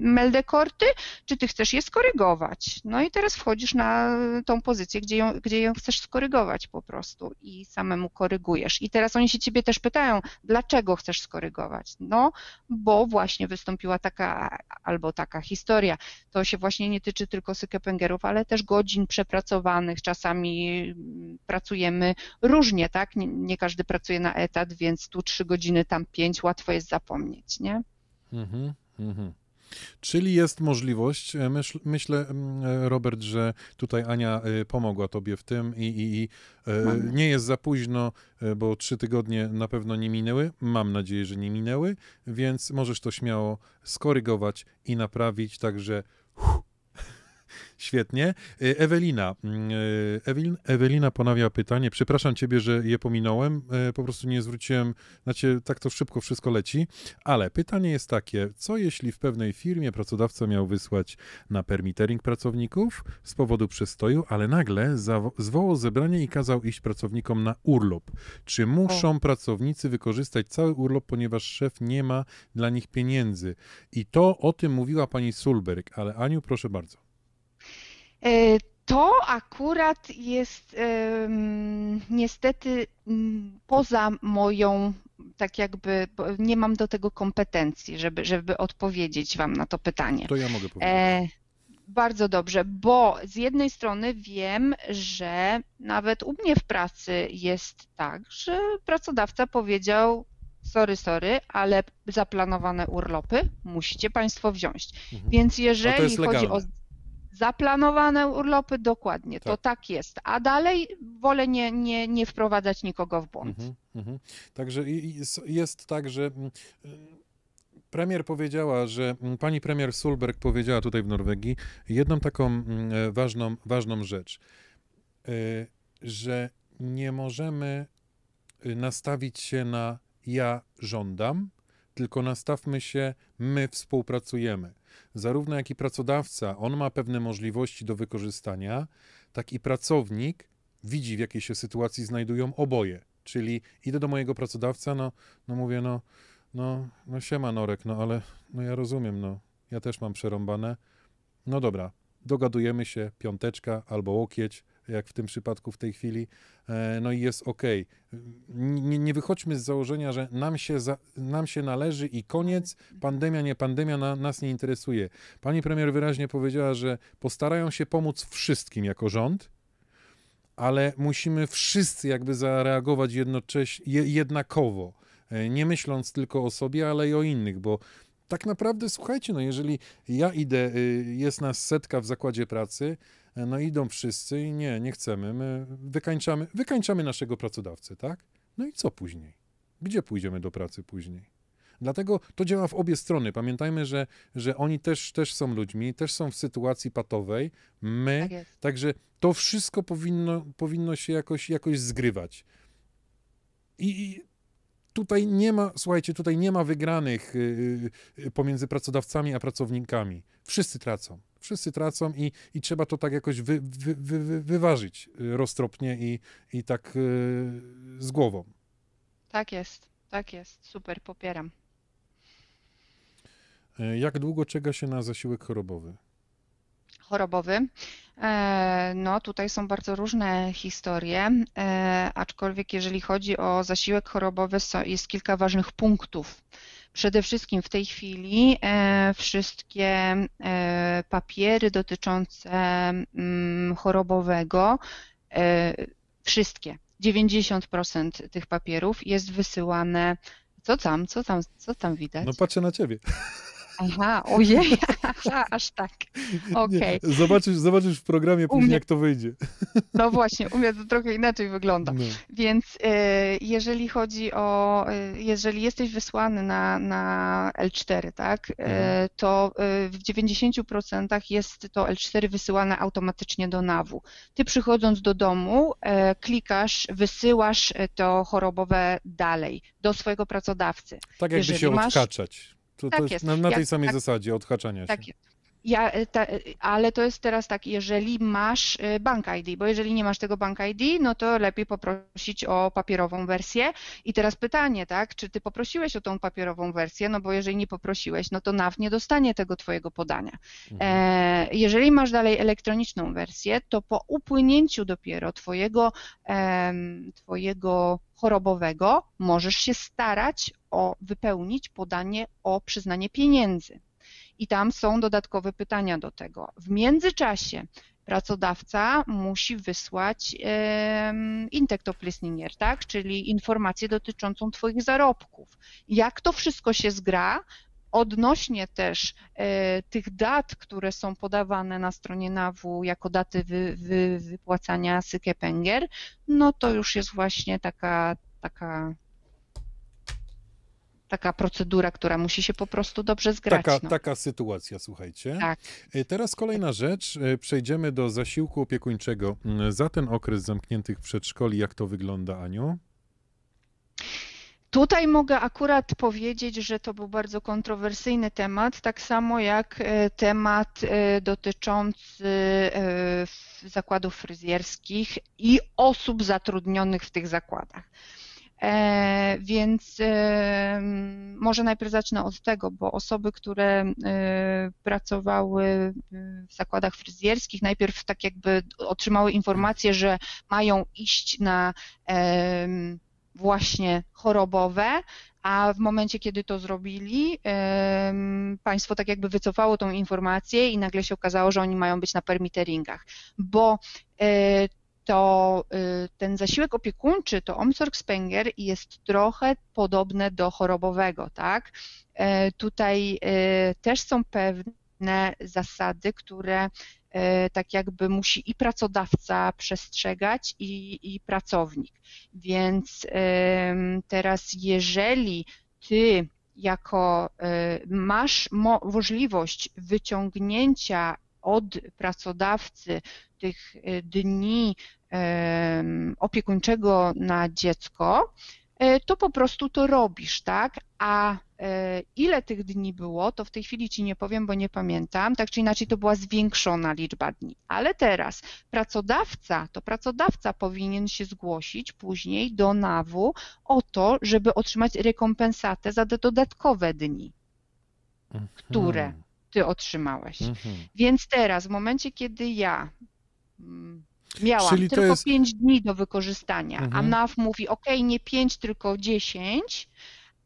Meldekorty, czy ty chcesz je skorygować. No i teraz wchodzisz na tą pozycję, gdzie ją, gdzie ją chcesz skorygować po prostu i samemu korygujesz. I teraz oni się ciebie też pytają, dlaczego chcesz skorygować? No, bo właśnie wystąpiła taka albo taka historia. To się właśnie nie tyczy tylko sykepengerów, ale też godzin przepracowanych, czasami czasami pracujemy różnie, tak? Nie, nie, każdy pracuje na etat, więc tu trzy godziny, tam pięć, łatwo jest zapomnieć, nie? Mhm, mhm. Czyli jest możliwość, e, myśl, myślę, e, Robert, że tutaj Ania e, pomogła Tobie w tym i, i, i nie jest za późno, bo trzy tygodnie na pewno nie minęły. Mam nadzieję, że nie minęły, więc możesz to śmiało skorygować i naprawić, także Świetnie. Y, Ewelina. Mm, y, Ewelin, Ewelina ponawia pytanie. Przepraszam ciebie, że je pominąłem. Y, po prostu nie zwróciłem, znaczy tak to szybko wszystko leci. Ale pytanie jest takie, co jeśli w pewnej firmie pracodawca miał wysłać na permitering pracowników z powodu przestoju, ale nagle zwołał zebranie i kazał iść pracownikom na urlop. Czy muszą o. pracownicy wykorzystać cały urlop, ponieważ szef nie ma dla nich pieniędzy? I to o tym mówiła pani Sulberg, ale Aniu, proszę bardzo. E, to akurat jest niestety poza moją, tak jakby, nie mam do tego kompetencji, żeby, żeby odpowiedzieć Wam na to pytanie. To ja mogę powiedzieć. E, bardzo dobrze, bo z jednej strony wiem, że nawet u mnie w pracy jest tak, że pracodawca powiedział, sorry, sorry, ale zaplanowane urlopy musicie Państwo wziąć. Mhm. Więc jeżeli chodzi o Zaplanowane urlopy, dokładnie, tak. to tak jest. A dalej wolę nie, nie, nie wprowadzać nikogo w błąd. Mhm, mhm. Także jest tak, że mm, premier powiedziała, że mm, pani premier Sulberg powiedziała tutaj w Norwegii jedną taką mm, e, ważną, ważną rzecz, e, że nie możemy y, nastawić się na ja żądam, tylko nastawmy się my współpracujemy zarówno jak i pracodawca, on ma pewne możliwości do wykorzystania, tak i pracownik widzi, w jakiej się sytuacji znajdują oboje. Czyli idę do mojego pracodawca, no, no mówię, no, no, no siema Norek, no ale no ja rozumiem, no, ja też mam przerąbane. No dobra, dogadujemy się, piąteczka albo łokieć, jak w tym przypadku w tej chwili, e, no i jest ok. Nie, nie wychodźmy z założenia, że nam się, za, nam się należy i koniec, pandemia, nie pandemia na, nas nie interesuje. Pani premier wyraźnie powiedziała, że postarają się pomóc wszystkim jako rząd, ale musimy wszyscy jakby zareagować jednocześnie, jednakowo, e, nie myśląc tylko o sobie, ale i o innych, bo tak naprawdę, słuchajcie, no jeżeli ja idę, y, jest nas setka w zakładzie pracy, no idą wszyscy i nie, nie chcemy, my wykańczamy, wykańczamy naszego pracodawcę, tak? No i co później? Gdzie pójdziemy do pracy później? Dlatego to działa w obie strony. Pamiętajmy, że, że oni też, też są ludźmi, też są w sytuacji patowej. My, Tak także to wszystko powinno, powinno się jakoś, jakoś zgrywać. I, I tutaj nie ma, słuchajcie, tutaj nie ma wygranych y, y, pomiędzy pracodawcami a pracownikami. Wszyscy tracą. Wszyscy tracą i, i trzeba to tak jakoś wy, wy, wy, wy, wyważyć y, roztropnie i, i tak y, z głową. Tak jest, tak jest. Super, popieram. Y, Jak długo czeka się na zasiłek chorobowy? chorobowy. E, No, tutaj są bardzo różne historie, e, aczkolwiek jeżeli chodzi o zasiłek chorobowy, jest kilka ważnych punktów. Przede wszystkim w tej chwili e, wszystkie e, papiery dotyczące mm, chorobowego, e, wszystkie, 90% tych papierów jest wysyłane. Co tam, co tam, co tam widać? No patrzę na ciebie. Aha, ojej, aha, aż tak. Okej. Nie, Zobaczysz, zobaczysz w programie później, mnie- jak to wyjdzie. No właśnie, u mnie to trochę inaczej wygląda. No. Więc e, jeżeli chodzi o, e, jeżeli jesteś wysłany na, na L4, tak, Mhm. to w 90% jest to L4 wysyłane automatycznie do NAW-u. Ty przychodząc do domu, klikasz, wysyłasz to chorobowe dalej do swojego pracodawcy. Tak jakby Jeżeli się masz- odhaczać. To, Tak to jest jest. na, na tej Jak- samej tak- zasadzie odhaczania się. Tak jest. Ja, e, ta, e, ale to jest teraz tak, jeżeli masz e, Bank ID, bo jeżeli nie masz tego Bank ID, no to lepiej poprosić o papierową wersję. I teraz pytanie, tak, czy ty poprosiłeś o tą papierową wersję? No bo jeżeli nie poprosiłeś, no to NAW nie dostanie tego twojego podania. Mhm. Jeżeli masz dalej elektroniczną wersję, to po upłynięciu dopiero twojego, twojego chorobowego możesz się starać o wypełnić podanie o przyznanie pieniędzy. I tam są dodatkowe pytania do tego. W międzyczasie pracodawca musi wysłać em, Intektoplisninger, tak? czyli informację dotyczącą Twoich zarobków. Jak to wszystko się zgra, odnośnie też e, tych dat, które są podawane na stronie NAW jako daty wy, wy, wypłacania Sykepenger, no to już jest właśnie taka, taka, taka procedura, która musi się po prostu dobrze zgrać. Taka, no. taka sytuacja, słuchajcie. Tak. E, Teraz kolejna rzecz. E, Przejdziemy do zasiłku opiekuńczego. Mm, Za ten okres zamkniętych przedszkoli, jak to wygląda, Aniu? Tutaj mogę akurat powiedzieć, że to był bardzo kontrowersyjny temat, tak samo jak e, temat dotyczący zakładów fryzjerskich i osób zatrudnionych w tych zakładach. E, Więc e, może najpierw zacznę od tego, bo osoby, które e, pracowały w zakładach fryzjerskich, najpierw tak jakby otrzymały informację, że mają iść na właśnie chorobowe, a w momencie, kiedy to zrobili, państwo tak jakby wycofało tą informację i nagle się okazało, że oni mają być na permitteringach, bo to e, ten zasiłek opiekuńczy, to Omsorgspenger jest trochę podobne do chorobowego, tak? E, Tutaj e, też są pewne zasady, które e, tak jakby musi i pracodawca przestrzegać i, i pracownik. Więc teraz, jeżeli ty jako masz mo- możliwość wyciągnięcia od pracodawcy tych dni opiekuńczego na dziecko, e, to po prostu to robisz, tak? A e, ile tych dni było, to w tej chwili ci nie powiem, bo nie pamiętam. Tak czy inaczej, to była zwiększona liczba dni. Ale teraz pracodawca, to pracodawca powinien się zgłosić później do NAW o to, żeby otrzymać rekompensatę za te dodatkowe dni, które Mhm. ty otrzymałeś. Mhm. Więc teraz, w momencie, kiedy ja mm, miałam Czyli tylko jest- 5 dni do wykorzystania, a Mhm. NAW mówi, ok, nie 5, tylko 10,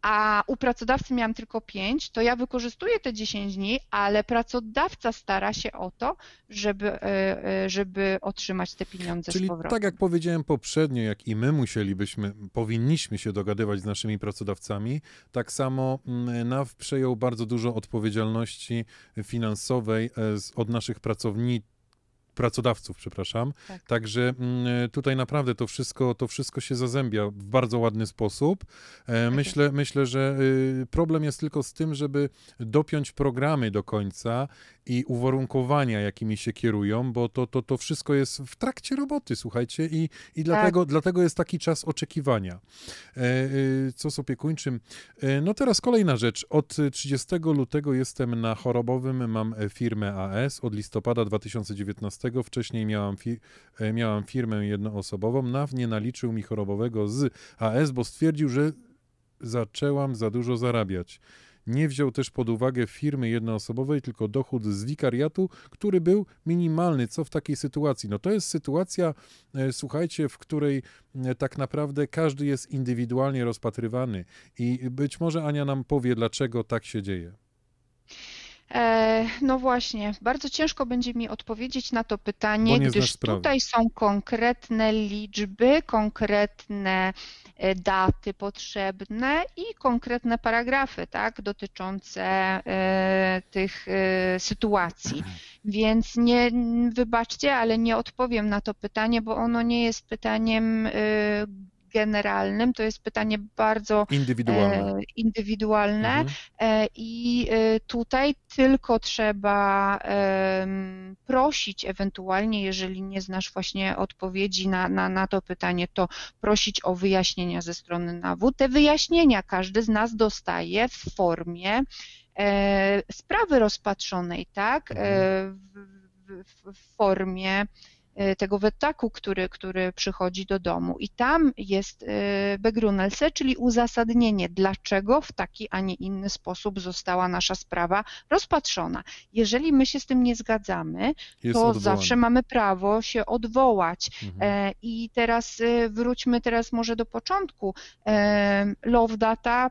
a u pracodawcy miałam tylko 5, to ja wykorzystuję te 10 dni, ale pracodawca stara się o to, żeby, e, e, żeby otrzymać te pieniądze Czyli z powrotem. tak jak powiedziałem poprzednio, jak i my musielibyśmy, powinniśmy się dogadywać z naszymi pracodawcami, tak samo mm, NAW przejął bardzo dużo odpowiedzialności finansowej e, od naszych pracowników pracodawców, przepraszam. Tak. Także mm, tutaj naprawdę to wszystko, to wszystko się zazębia w bardzo ładny sposób. E, tak myślę, myślę, że y, problem jest tylko z tym, żeby dopiąć programy do końca i uwarunkowania, jakimi się kierują, bo to, to, to wszystko jest w trakcie roboty, słuchajcie, i, i dlatego, tak. dlatego jest taki czas oczekiwania. E, y, co z opiekuńczym? E, no teraz kolejna rzecz. Od 30 lutego jestem na chorobowym, mam firmę AS od listopada 2019 Wcześniej miałam, fi e, miałam firmę jednoosobową. NAW nie naliczył mi chorobowego z AS, bo stwierdził, że zaczęłam za dużo zarabiać. Nie wziął też pod uwagę firmy jednoosobowej, tylko dochód z wikariatu, który był minimalny. Co w takiej sytuacji? No to jest sytuacja, e, słuchajcie, w której e, tak naprawdę każdy jest indywidualnie rozpatrywany. I być może Ania nam powie, dlaczego tak się dzieje. E, no właśnie, bardzo ciężko będzie mi odpowiedzieć na to pytanie, gdyż tutaj są konkretne liczby, konkretne e, daty potrzebne i konkretne paragrafy, tak, dotyczące e, tych sytuacji. Więc nie, wybaczcie, ale nie odpowiem na to pytanie, bo ono nie jest pytaniem generalnym. To jest pytanie bardzo indywidualne, e, indywidualne mhm. e, i e, tutaj tylko trzeba prosić ewentualnie, jeżeli nie znasz właśnie odpowiedzi na, na, na to pytanie, to prosić o wyjaśnienia ze strony NAW. Te wyjaśnienia każdy z nas dostaje w formie sprawy rozpatrzonej, tak? Mhm. W, w, w formie tego wetaku, który, który przychodzi do domu. I tam jest e, begrunelse, czyli uzasadnienie, dlaczego w taki, a nie inny sposób została nasza sprawa rozpatrzona. Jeżeli my się z tym nie zgadzamy, jest to odwołanie. zawsze mamy prawo się odwołać. Mhm. E, I teraz wróćmy teraz może do początku. Love data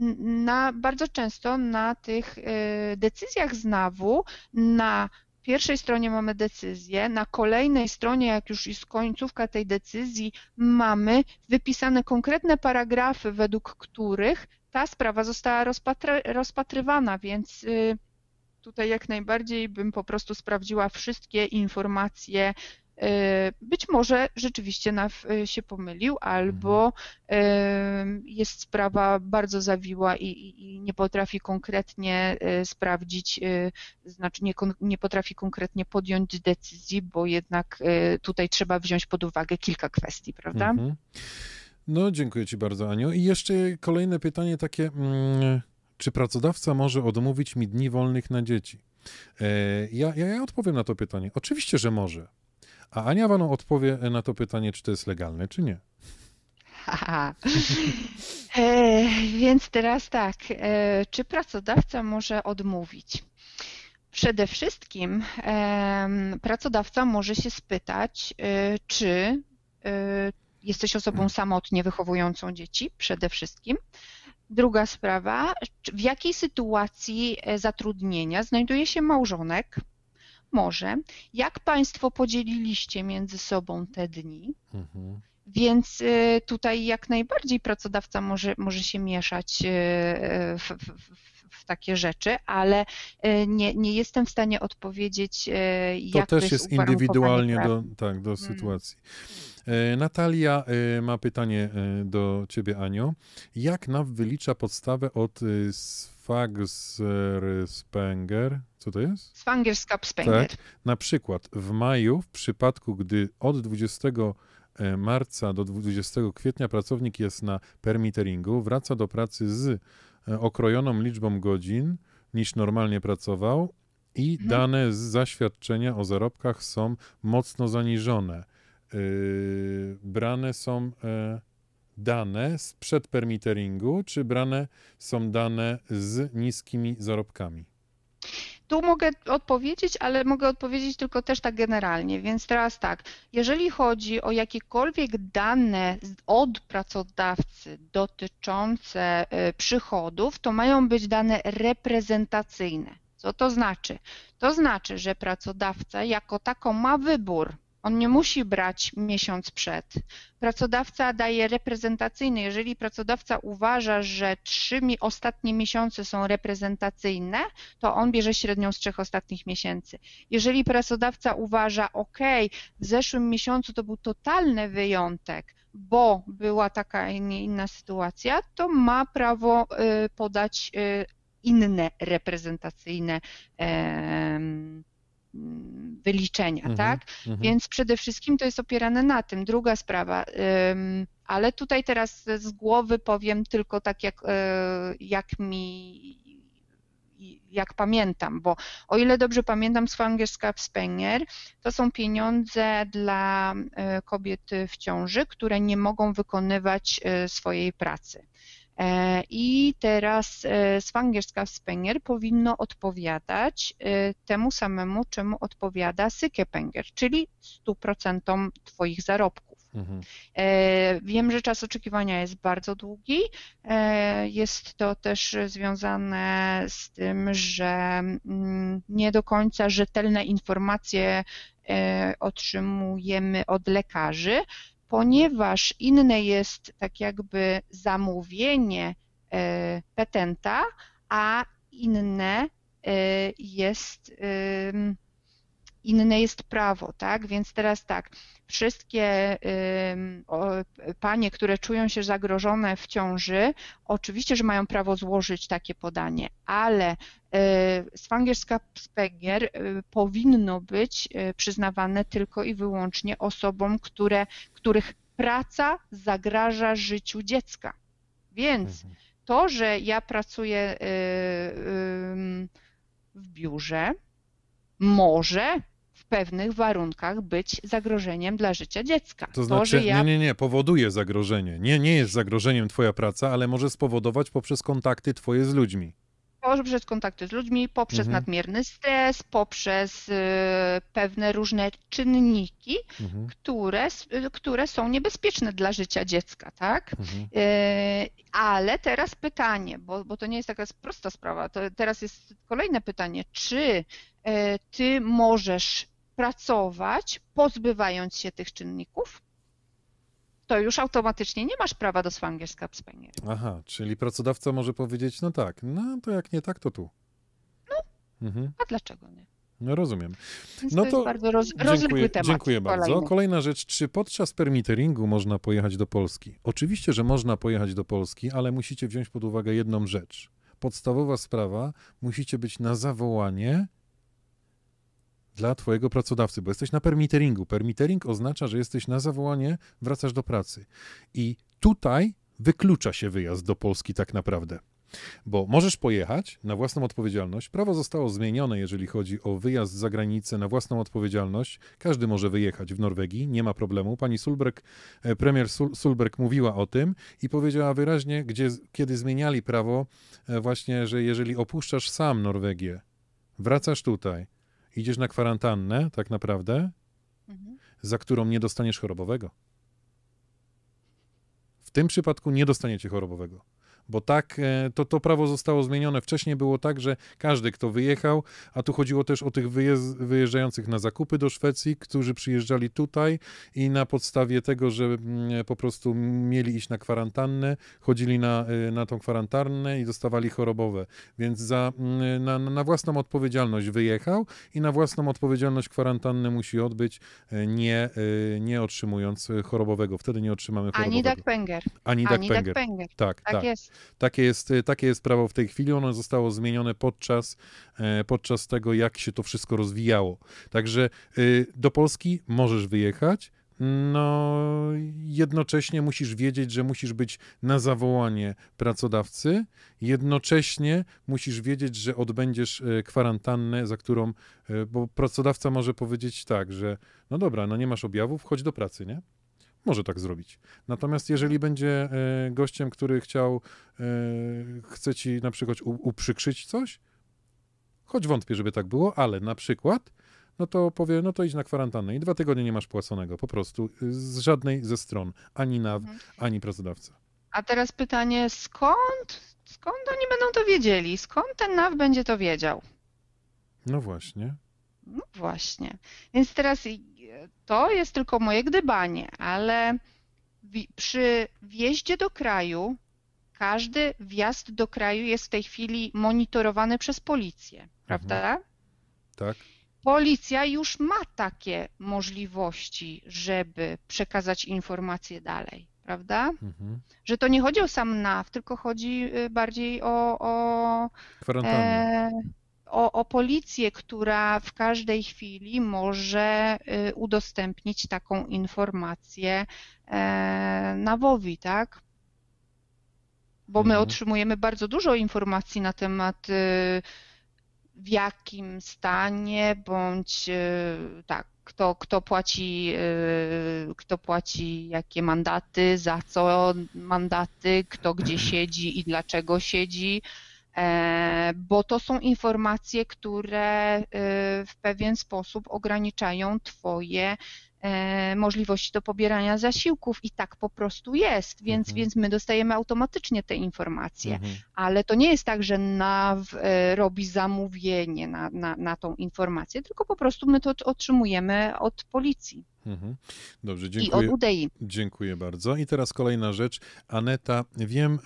Na bardzo często na tych y, decyzjach z NAW, na pierwszej stronie mamy decyzję, na kolejnej stronie, jak już jest końcówka tej decyzji, mamy wypisane konkretne paragrafy, według których ta sprawa została rozpatry, rozpatrywana, więc y, tutaj jak najbardziej bym po prostu sprawdziła wszystkie informacje być może rzeczywiście NAW e, się pomylił, albo mhm. e, jest sprawa bardzo zawiła i, i nie potrafi konkretnie sprawdzić, znaczy nie, nie potrafi konkretnie podjąć decyzji, bo jednak tutaj trzeba wziąć pod uwagę kilka kwestii, prawda? Mhm. No, dziękuję Ci bardzo, Aniu. I jeszcze kolejne pytanie takie, mm, czy pracodawca może odmówić mi dni wolnych na dzieci? Ja, ja, ja odpowiem na to pytanie. Oczywiście, że może. A Ania Wano odpowie na to pytanie, czy to jest legalne, czy nie. e, więc teraz tak, e, czy pracodawca może odmówić? Przede wszystkim e, pracodawca może się spytać, e, czy e, jesteś osobą samotnie wychowującą dzieci, przede wszystkim. Druga sprawa, w jakiej sytuacji e, zatrudnienia znajduje się małżonek, może. Jak Państwo podzieliliście między sobą te dni? Mhm. Więc y, tutaj jak najbardziej pracodawca może, może się mieszać y, w, w, w takie rzeczy, ale y, nie, nie jestem w stanie odpowiedzieć, jak to też jest, jest indywidualnie do, tak, do hmm. sytuacji. E, Natalia e, ma pytanie e, do ciebie, Anio. Jak NAW wylicza podstawę od Sfagerspenger? Co to jest? Sfangerskapspenger. Tak. Na przykład w maju, w przypadku, gdy od 20 marca do 20 kwietnia pracownik jest na permitteringu, wraca do pracy z okrojoną liczbą godzin niż normalnie pracował i mhm. dane z zaświadczenia o zarobkach są mocno zaniżone. Yy, brane są e, dane sprzed permitteringu, czy brane są dane z niskimi zarobkami? tu mogę odpowiedzieć, ale mogę odpowiedzieć tylko też tak generalnie. Więc teraz tak, jeżeli chodzi o jakiekolwiek dane od pracodawcy dotyczące y, przychodów, to mają być dane reprezentacyjne. Co to znaczy? To znaczy, że pracodawca jako tako ma wybór on nie musi brać miesiąc przed. Pracodawca daje reprezentacyjny. Jeżeli pracodawca uważa, że trzy ostatnie miesiące są reprezentacyjne, to on bierze średnią z trzech ostatnich miesięcy. Jeżeli pracodawca uważa, OK, w zeszłym miesiącu to był totalny wyjątek, bo była taka, nie inna sytuacja, to ma prawo y, podać y, inne reprezentacyjne wyliczenia, mhm, tak? Mhm. Więc przede wszystkim to jest opierane na tym. Druga sprawa, ale tutaj teraz z głowy powiem tylko tak, jak, e, jak mi jak pamiętam, bo o ile dobrze pamiętam, Swangerskapspengar to są pieniądze dla e, kobiet w ciąży, które nie mogą wykonywać e, swojej pracy. E, I teraz e, Swangerskapspengar powinno odpowiadać e, temu samemu, czemu odpowiada Sykepenger, czyli 100% Twoich zarobków. Mhm. Wiem, że czas oczekiwania jest bardzo długi. Jest to też związane z tym, że mm, nie do końca rzetelne informacje otrzymujemy od lekarzy, ponieważ inne jest tak jakby zamówienie e, petenta, a inne e, jest inne jest prawo, tak? Więc teraz tak, wszystkie panie, które czują się zagrożone w ciąży, oczywiście, że mają prawo złożyć takie podanie, ale Swangerskapspengar y, powinno być y, przyznawane tylko i wyłącznie osobom, które, których praca zagraża życiu dziecka. Więc mhm. to, że ja pracuję y, w biurze, może pewnych warunkach być zagrożeniem dla życia dziecka. To znaczy, to, ja... nie, nie, nie, powoduje zagrożenie. Nie, nie jest zagrożeniem twoja praca, ale może spowodować poprzez kontakty twoje z ludźmi poprzez kontakty z ludźmi, poprzez mhm. nadmierny stres, poprzez y, pewne różne czynniki, mhm. które, które są niebezpieczne dla życia dziecka, tak? Mhm. Y, ale teraz pytanie, bo, bo to nie jest taka prosta sprawa, to teraz jest kolejne pytanie, czy y, ty możesz pracować pozbywając się tych czynników? to już automatycznie nie masz prawa do Swangerskapspengar. Aha, czyli pracodawca może powiedzieć, no tak, no to jak nie tak, to tu. No, mhm. a dlaczego nie? No rozumiem. Więc no to, to bardzo roz, dziękuję, temat. Dziękuję bardzo. Kolejny. Kolejna rzecz, czy podczas permiteringu można pojechać do Polski? Oczywiście, że można pojechać do Polski, ale musicie wziąć pod uwagę jedną rzecz. Podstawowa sprawa, musicie być na zawołanie dla twojego pracodawcy, bo jesteś na permiteringu. Permitering oznacza, że jesteś na zawołanie, wracasz do pracy. I tutaj wyklucza się wyjazd do Polski tak naprawdę. Bo możesz pojechać na własną odpowiedzialność. Prawo zostało zmienione, jeżeli chodzi o wyjazd za granicę na własną odpowiedzialność. Każdy może wyjechać w Norwegii, nie ma problemu. Pani Sulberg, e, premier Sulberg mówiła o tym i powiedziała wyraźnie, gdzie, kiedy zmieniali prawo, e, właśnie, że jeżeli opuszczasz sam Norwegię, wracasz tutaj, idziesz na kwarantannę, tak naprawdę, mhm. za którą nie dostaniesz chorobowego. W tym przypadku nie dostaniecie chorobowego bo tak e, to, to prawo zostało zmienione. Wcześniej było tak, że każdy, kto wyjechał, a tu chodziło też o tych wyjeżdżających na zakupy do Szwecji, którzy przyjeżdżali tutaj i na podstawie tego, że mm, po prostu mieli iść na kwarantannę, chodzili na, e, na tą kwarantannę i dostawali chorobowe. Więc za, mm, na, na własną odpowiedzialność wyjechał i na własną odpowiedzialność kwarantannę musi odbyć, e, nie, nie otrzymując chorobowego. Wtedy nie otrzymamy chorobowego. Ani Dagpenger. Ani Dagpenger. Tak, tak. tak. Jest. Takie jest, takie jest prawo w tej chwili. Ono zostało zmienione podczas, e, podczas tego, jak się to wszystko rozwijało. Także y, do Polski możesz wyjechać. No, jednocześnie musisz wiedzieć, że musisz być na zawołanie pracodawcy, jednocześnie musisz wiedzieć, że odbędziesz e, kwarantannę, za którą, e, bo pracodawca może powiedzieć tak, że no dobra, no nie masz objawów, chodź do pracy, nie? Może tak zrobić. Natomiast jeżeli będzie e, gościem, który chciał, e, chce ci na przykład uprzykrzyć coś, choć wątpię, żeby tak było, ale na przykład, no to powie, no to idź na kwarantannę i dwa tygodnie nie masz płaconego, po prostu, y, z żadnej ze stron, ani NAW, Mhm. ani pracodawca. A teraz pytanie, skąd, skąd oni będą to wiedzieli? Skąd ten NAW będzie to wiedział? No właśnie. No właśnie. Więc teraz to jest tylko moje gdybanie, ale przy wjeździe do kraju, każdy wjazd do kraju jest w tej chwili monitorowany przez policję, prawda? Tak? Policja już ma takie możliwości, żeby przekazać informacje dalej, prawda? Mhm. Że to nie chodzi o sam NAW, tylko chodzi y, bardziej o, o, Kwarantanna. e, o, o policję, która w każdej chwili może y, udostępnić taką informację e, NAW-owi, tak? Bo my Mhm. otrzymujemy bardzo dużo informacji na temat y, w jakim stanie, bądź y, tak, kto, kto płaci, kto płaci jakie mandaty, za co mandaty, kto gdzie siedzi i dlaczego siedzi, bo to są informacje, które y, w pewien sposób ograniczają Twoje e, możliwości do pobierania zasiłków i tak po prostu jest, więc, Mhm. więc my dostajemy automatycznie te informacje. Mhm. Ale to nie jest tak, że NAW e, robi zamówienie na, na, na tą informację, tylko po prostu my to otrzymujemy od policji Mhm. Dobrze, i od dziękuję. UDI. Dziękuję bardzo. I teraz kolejna rzecz. Aneta, wiem,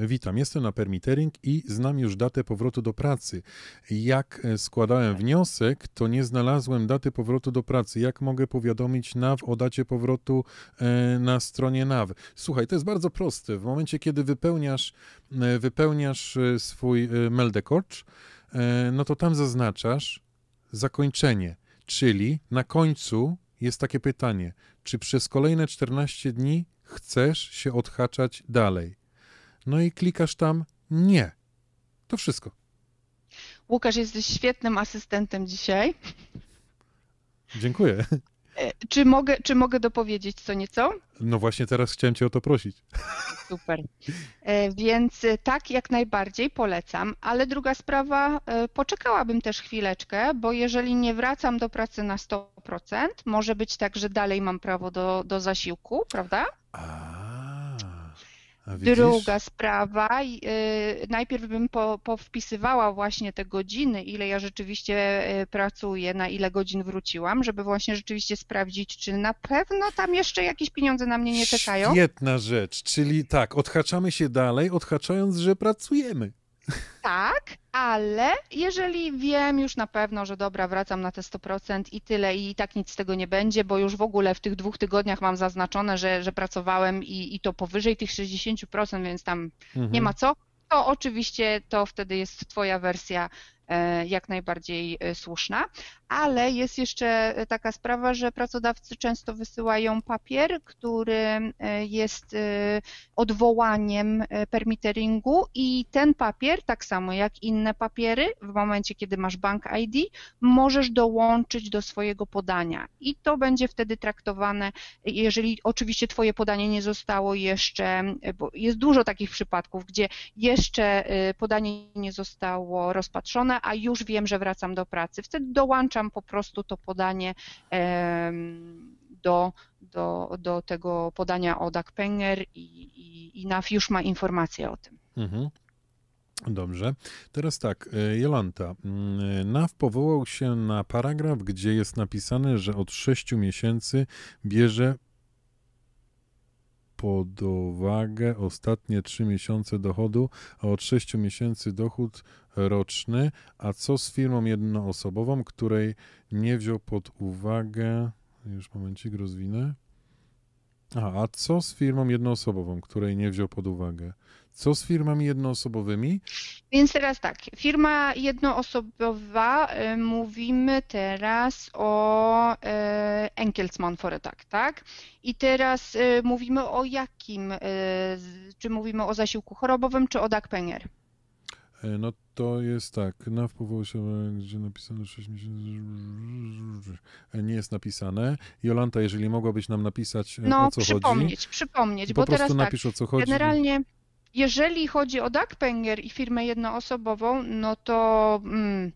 e, witam, jestem na permitering i znam już datę powrotu do pracy. Jak e, składałem wniosek, to nie znalazłem daty powrotu do pracy. Jak mogę powiadomić NAW o dacie powrotu e, na stronie NAW? Słuchaj, to jest bardzo proste. W momencie, kiedy wypełniasz, e, wypełniasz e, swój meldekocz, e, no to tam zaznaczasz zakończenie, czyli na końcu jest takie pytanie, czy przez kolejne 14 dni chcesz się odhaczać dalej? No i klikasz tam nie. To wszystko. Łukasz, jesteś świetnym asystentem dzisiaj. Dziękuję. E, Czy mogę, czy mogę dopowiedzieć co nieco? No właśnie teraz chciałem cię o to prosić. Super. E, Więc e, tak, jak najbardziej polecam, ale druga sprawa, poczekałabym też chwileczkę, bo jeżeli nie wracam do pracy na 100%, może być tak, że dalej mam prawo do, do zasiłku, prawda? A widzisz? Druga sprawa, y, najpierw bym po, powpisywała właśnie te godziny, ile ja rzeczywiście y, pracuję, na ile godzin wróciłam, żeby właśnie rzeczywiście sprawdzić, czy na pewno tam jeszcze jakieś pieniądze na mnie nie czekają. Świetna rzecz, czyli tak, odhaczamy się dalej, odhaczając, że pracujemy. Tak, ale jeżeli wiem już na pewno, że dobra, wracam na te 100% i tyle i tak nic z tego nie będzie, bo już w ogóle w tych dwóch tygodniach mam zaznaczone, że, że pracowałem i, i to powyżej tych 60%, więc tam Mhm. nie ma co, to oczywiście to wtedy jest Twoja wersja jak najbardziej e, słuszna, ale jest jeszcze taka sprawa, że pracodawcy często wysyłają papier, który e, jest e, odwołaniem e, permitteringu i ten papier, tak samo jak inne papiery, w momencie kiedy masz bank ID, możesz dołączyć do swojego podania. I to będzie wtedy traktowane, jeżeli oczywiście Twoje podanie nie zostało jeszcze, bo jest dużo takich przypadków, gdzie jeszcze podanie nie zostało rozpatrzone, a już wiem, że wracam do pracy. Wtedy dołączam po prostu to podanie do, do, do tego podania o Dagpenger i, i, i NAF już ma informację o tym. Mhm. Dobrze. Teraz tak, e, Jolanta. mm, NAW powołał się na paragraf, gdzie jest napisane, że od 6 miesięcy bierze pod uwagę ostatnie 3 miesiące dochodu, a od 6 miesięcy dochód roczny. A co z firmą jednoosobową, której nie wziął pod uwagę. Już momencik rozwinę. Aha, a co z firmą jednoosobową, której nie wziął pod uwagę? Co z firmami jednoosobowymi? Więc teraz tak, firma jednoosobowa, y, mówimy teraz o y, Enkelsman Foretak, tak? I teraz y, mówimy o jakim, y, czy mówimy o zasiłku chorobowym, czy o Dagpenger? E, No to jest tak, NAW powołał się, gdzie napisane 6 miesięcy. E, Nie jest napisane. Jolanta, jeżeli mogłabyś nam napisać, e, No, o co chodzi. przypomnieć, przypomnieć, Po bo teraz tak, napisz o co chodzi. generalnie jeżeli chodzi o Duckpenger i firmę jednoosobową, no to mm,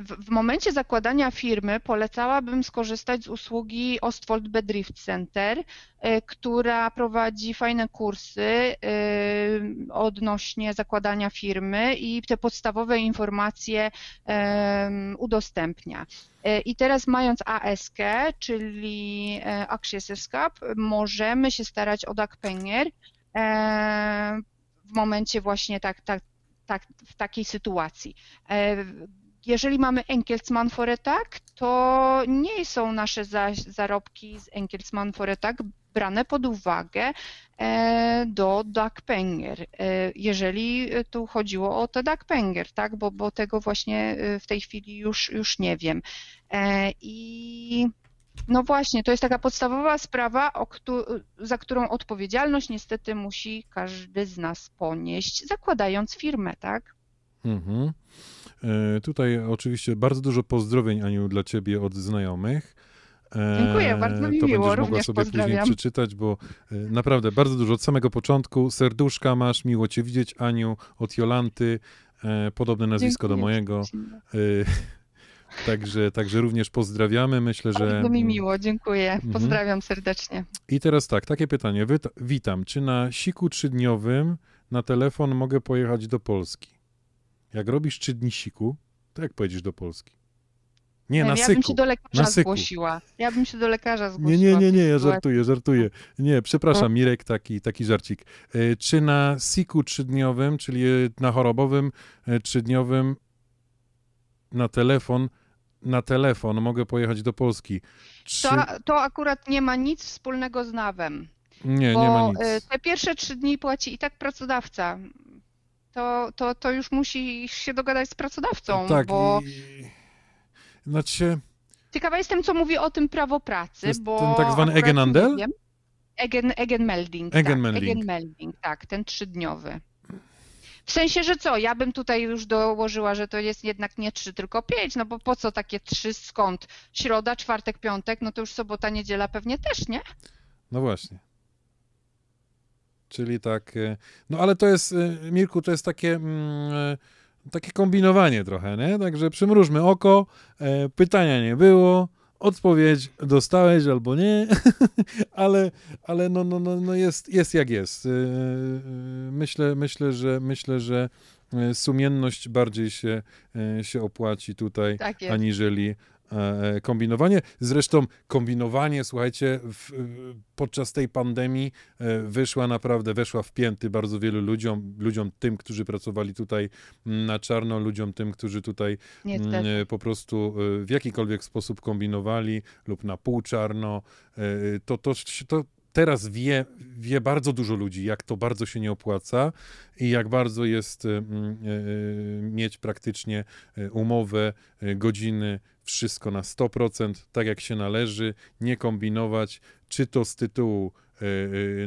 w momencie zakładania firmy polecałabym skorzystać z usługi Ostfold Bedrift Center, e, która prowadzi fajne kursy e, odnośnie zakładania firmy i te podstawowe informacje udostępnia. E, I teraz mając ASK, czyli Aktieselskap, możemy się starać o Duckpenger w momencie właśnie tak, tak, tak, w takiej sytuacji jeżeli mamy Enkelsman Foretak, to nie są nasze zarobki z Enkelsman Foretak brane pod uwagę e, do Duckpenger, e, jeżeli tu chodziło o te Duckpenger, tak, bo, bo tego właśnie e, w tej chwili już, już nie wiem. I no właśnie, to jest taka podstawowa sprawa, za którą odpowiedzialność niestety musi każdy z nas ponieść, zakładając firmę, tak? Mhm. E, tutaj oczywiście bardzo dużo pozdrowień, Aniu, dla ciebie od znajomych. E, Dziękuję, bardzo mi to miło, będziesz mogła sobie później przeczytać, bo e, naprawdę bardzo dużo od samego początku. Serduszka masz, miło cię widzieć, Aniu, od Jolanty, podobne nazwisko Dziękuję, do mojego. Także, także również pozdrawiamy. Myślę, że. Bardzo mi miło, dziękuję. Mhm. Pozdrawiam serdecznie. I teraz tak, takie pytanie. Witam. Czy na siku trzydniowym na telefon mogę pojechać do Polski? Jak robisz trzy dni siku, to jak pojedziesz do Polski? Nie, na ja syku. Ja bym się do lekarza zgłosiła. Ja bym się do lekarza zgłosiła. Nie, nie, nie, nie, ja żartuję, żartuję. Nie, przepraszam, no. Mirek, taki, taki żarcik. E, czy na siku trzydniowym, czyli na chorobowym e, trzydniowym na telefon, na telefon mogę pojechać do Polski? Czy... To, to akurat nie ma nic wspólnego z nawem. Nie, nie ma nic. E, te pierwsze trzy dni płaci i tak pracodawca to, to, to już musisz się dogadać z pracodawcą. Tak, bo... i... znaczy... Ciekawa jestem, co mówi o tym prawo pracy, bo... Ten tak zwany Egenandel? Egen, Egenmelding, Egenmelding. Tak, Egenmelding, tak, ten trzydniowy. W sensie, że co, ja bym tutaj już dołożyła, że to jest jednak nie trzy, tylko pięć, no bo po co takie trzy, skąd? Środa, czwartek, piątek, no to już sobota, niedziela pewnie też, nie? No właśnie. Czyli tak, e, no ale to jest, e, Mirku, to jest takie, mm, e, takie kombinowanie trochę, nie? Także przymrużmy oko, pytania nie było, odpowiedź dostałeś albo nie, ale, ale no, no, no, no jest, jest jak jest. Myślę, myślę, że myślę, że sumienność bardziej się, się opłaci tutaj, tak aniżeli, E, kombinowanie. Zresztą kombinowanie, słuchajcie, w, podczas tej pandemii e, wyszła naprawdę, weszła w pięty bardzo wielu ludziom, ludziom tym, którzy pracowali tutaj na czarno, ludziom tym, którzy tutaj Niestety. E, po prostu w jakikolwiek sposób kombinowali lub na pół czarno. To, to, to, teraz wie, wie bardzo dużo ludzi, jak to bardzo się nie opłaca i jak bardzo jest y, y, mieć praktycznie umowę, godziny, wszystko na 100%, tak jak się należy, nie kombinować, czy to z tytułu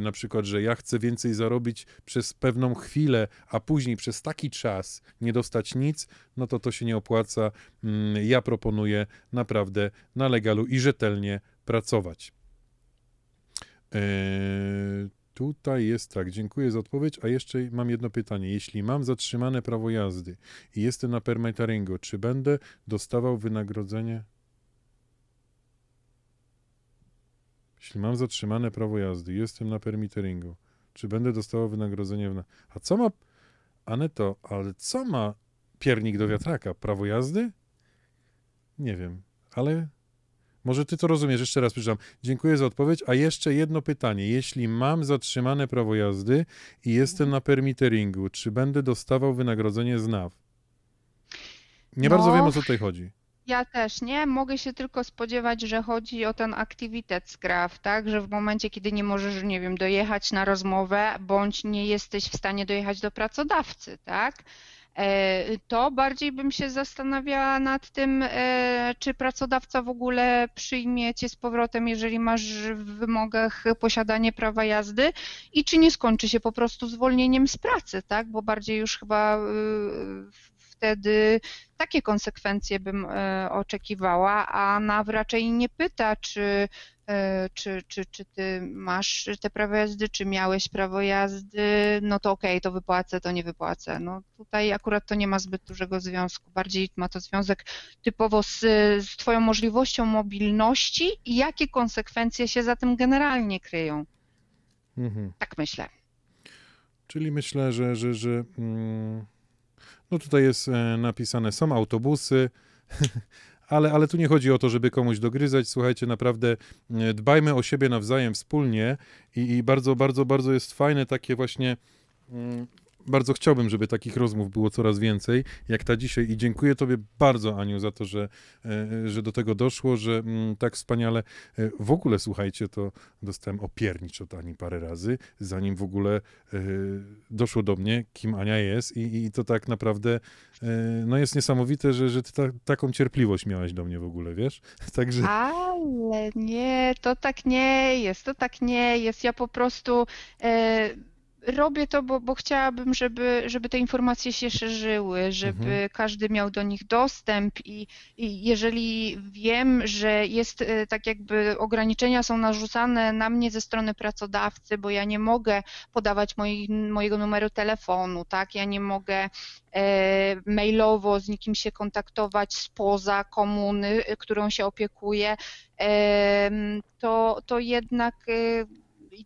na przykład, że ja chcę więcej zarobić przez pewną chwilę, a później przez taki czas nie dostać nic, no to to się nie opłaca. Yy, ja proponuję naprawdę na legalu i rzetelnie pracować. Yy, Tutaj jest tak, dziękuję za odpowiedź, a jeszcze mam jedno pytanie. Jeśli mam zatrzymane prawo jazdy i jestem na permitaringu, czy będę dostawał wynagrodzenie? Jeśli mam zatrzymane prawo jazdy jestem na permiteringu, czy będę dostawał wynagrodzenie? W... A co ma, Aneto, ale co ma piernik do wiatraka? Prawo jazdy? Nie wiem, ale może ty to rozumiesz, jeszcze raz przeczytam. Dziękuję za odpowiedź. A jeszcze jedno pytanie. Jeśli mam zatrzymane prawo jazdy i jestem na permiteringu, czy będę dostawał wynagrodzenie z NAW? Nie no, bardzo wiem, o co tutaj chodzi. Ja też nie. Mogę się tylko spodziewać, że chodzi o ten Activitätsgraf, tak? Że w momencie, kiedy nie możesz, nie wiem, dojechać na rozmowę, bądź nie jesteś w stanie dojechać do pracodawcy, tak? E, to bardziej bym się zastanawiała nad tym, e, czy pracodawca w ogóle przyjmie cię z powrotem, jeżeli masz w wymogach posiadanie prawa jazdy i czy nie skończy się po prostu zwolnieniem z pracy, tak? Bo bardziej już chyba y, wtedy takie konsekwencje bym e, oczekiwała, a NAW raczej nie pyta, czy e, czy, czy, czy ty masz te prawo jazdy, czy miałeś prawo jazdy, no to okej, okay, to wypłacę, to nie wypłacę. No tutaj akurat to nie ma zbyt dużego związku. Bardziej ma to związek typowo z, z twoją możliwością mobilności i jakie konsekwencje się za tym generalnie kryją. Mhm. Tak myślę. Czyli myślę, że, że, że mm, no tutaj jest e, napisane, są autobusy, ale, ale tu nie chodzi o to, żeby komuś dogryzać. Słuchajcie, naprawdę e, dbajmy o siebie nawzajem wspólnie i, i bardzo, bardzo, bardzo jest fajne takie właśnie mm, bardzo chciałbym, żeby takich rozmów było coraz więcej, jak ta dzisiaj. I dziękuję Tobie bardzo, Aniu, za to, że, e, że do tego doszło, że mm, tak wspaniale. E, w ogóle, słuchajcie, to dostałem opiernicz od Ani parę razy, zanim w ogóle e, doszło do mnie, kim Ania jest. I, i to tak naprawdę no jest niesamowite, że, że Ty ta, taką cierpliwość miałaś do mnie w ogóle, wiesz? Także... Ale nie, to tak nie jest, to tak nie jest. Ja po prostu robię to, bo, bo chciałabym, żeby, żeby te informacje się szerzyły, żeby mhm. każdy miał do nich dostęp i, i jeżeli wiem, że jest e, tak jakby ograniczenia są narzucane na mnie ze strony pracodawcy, bo ja nie mogę podawać moi, mojego numeru telefonu, tak, ja nie mogę e, mailowo z nikim się kontaktować spoza komuny, którą się opiekuję, e, to, to jednak e,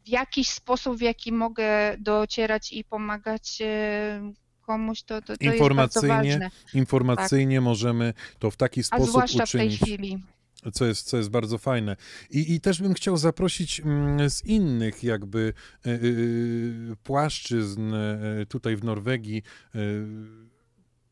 w jakiś sposób, w jaki mogę docierać i pomagać e, komuś, to, to, to informacyjnie, jest bardzo ważne. Informacyjnie tak. możemy to w taki sposób A zwłaszcza uczynić. w tej chwili co jest, co jest bardzo fajne. I, I też bym chciał zaprosić mm, z innych jakby yy, płaszczyzn yy, tutaj w Norwegii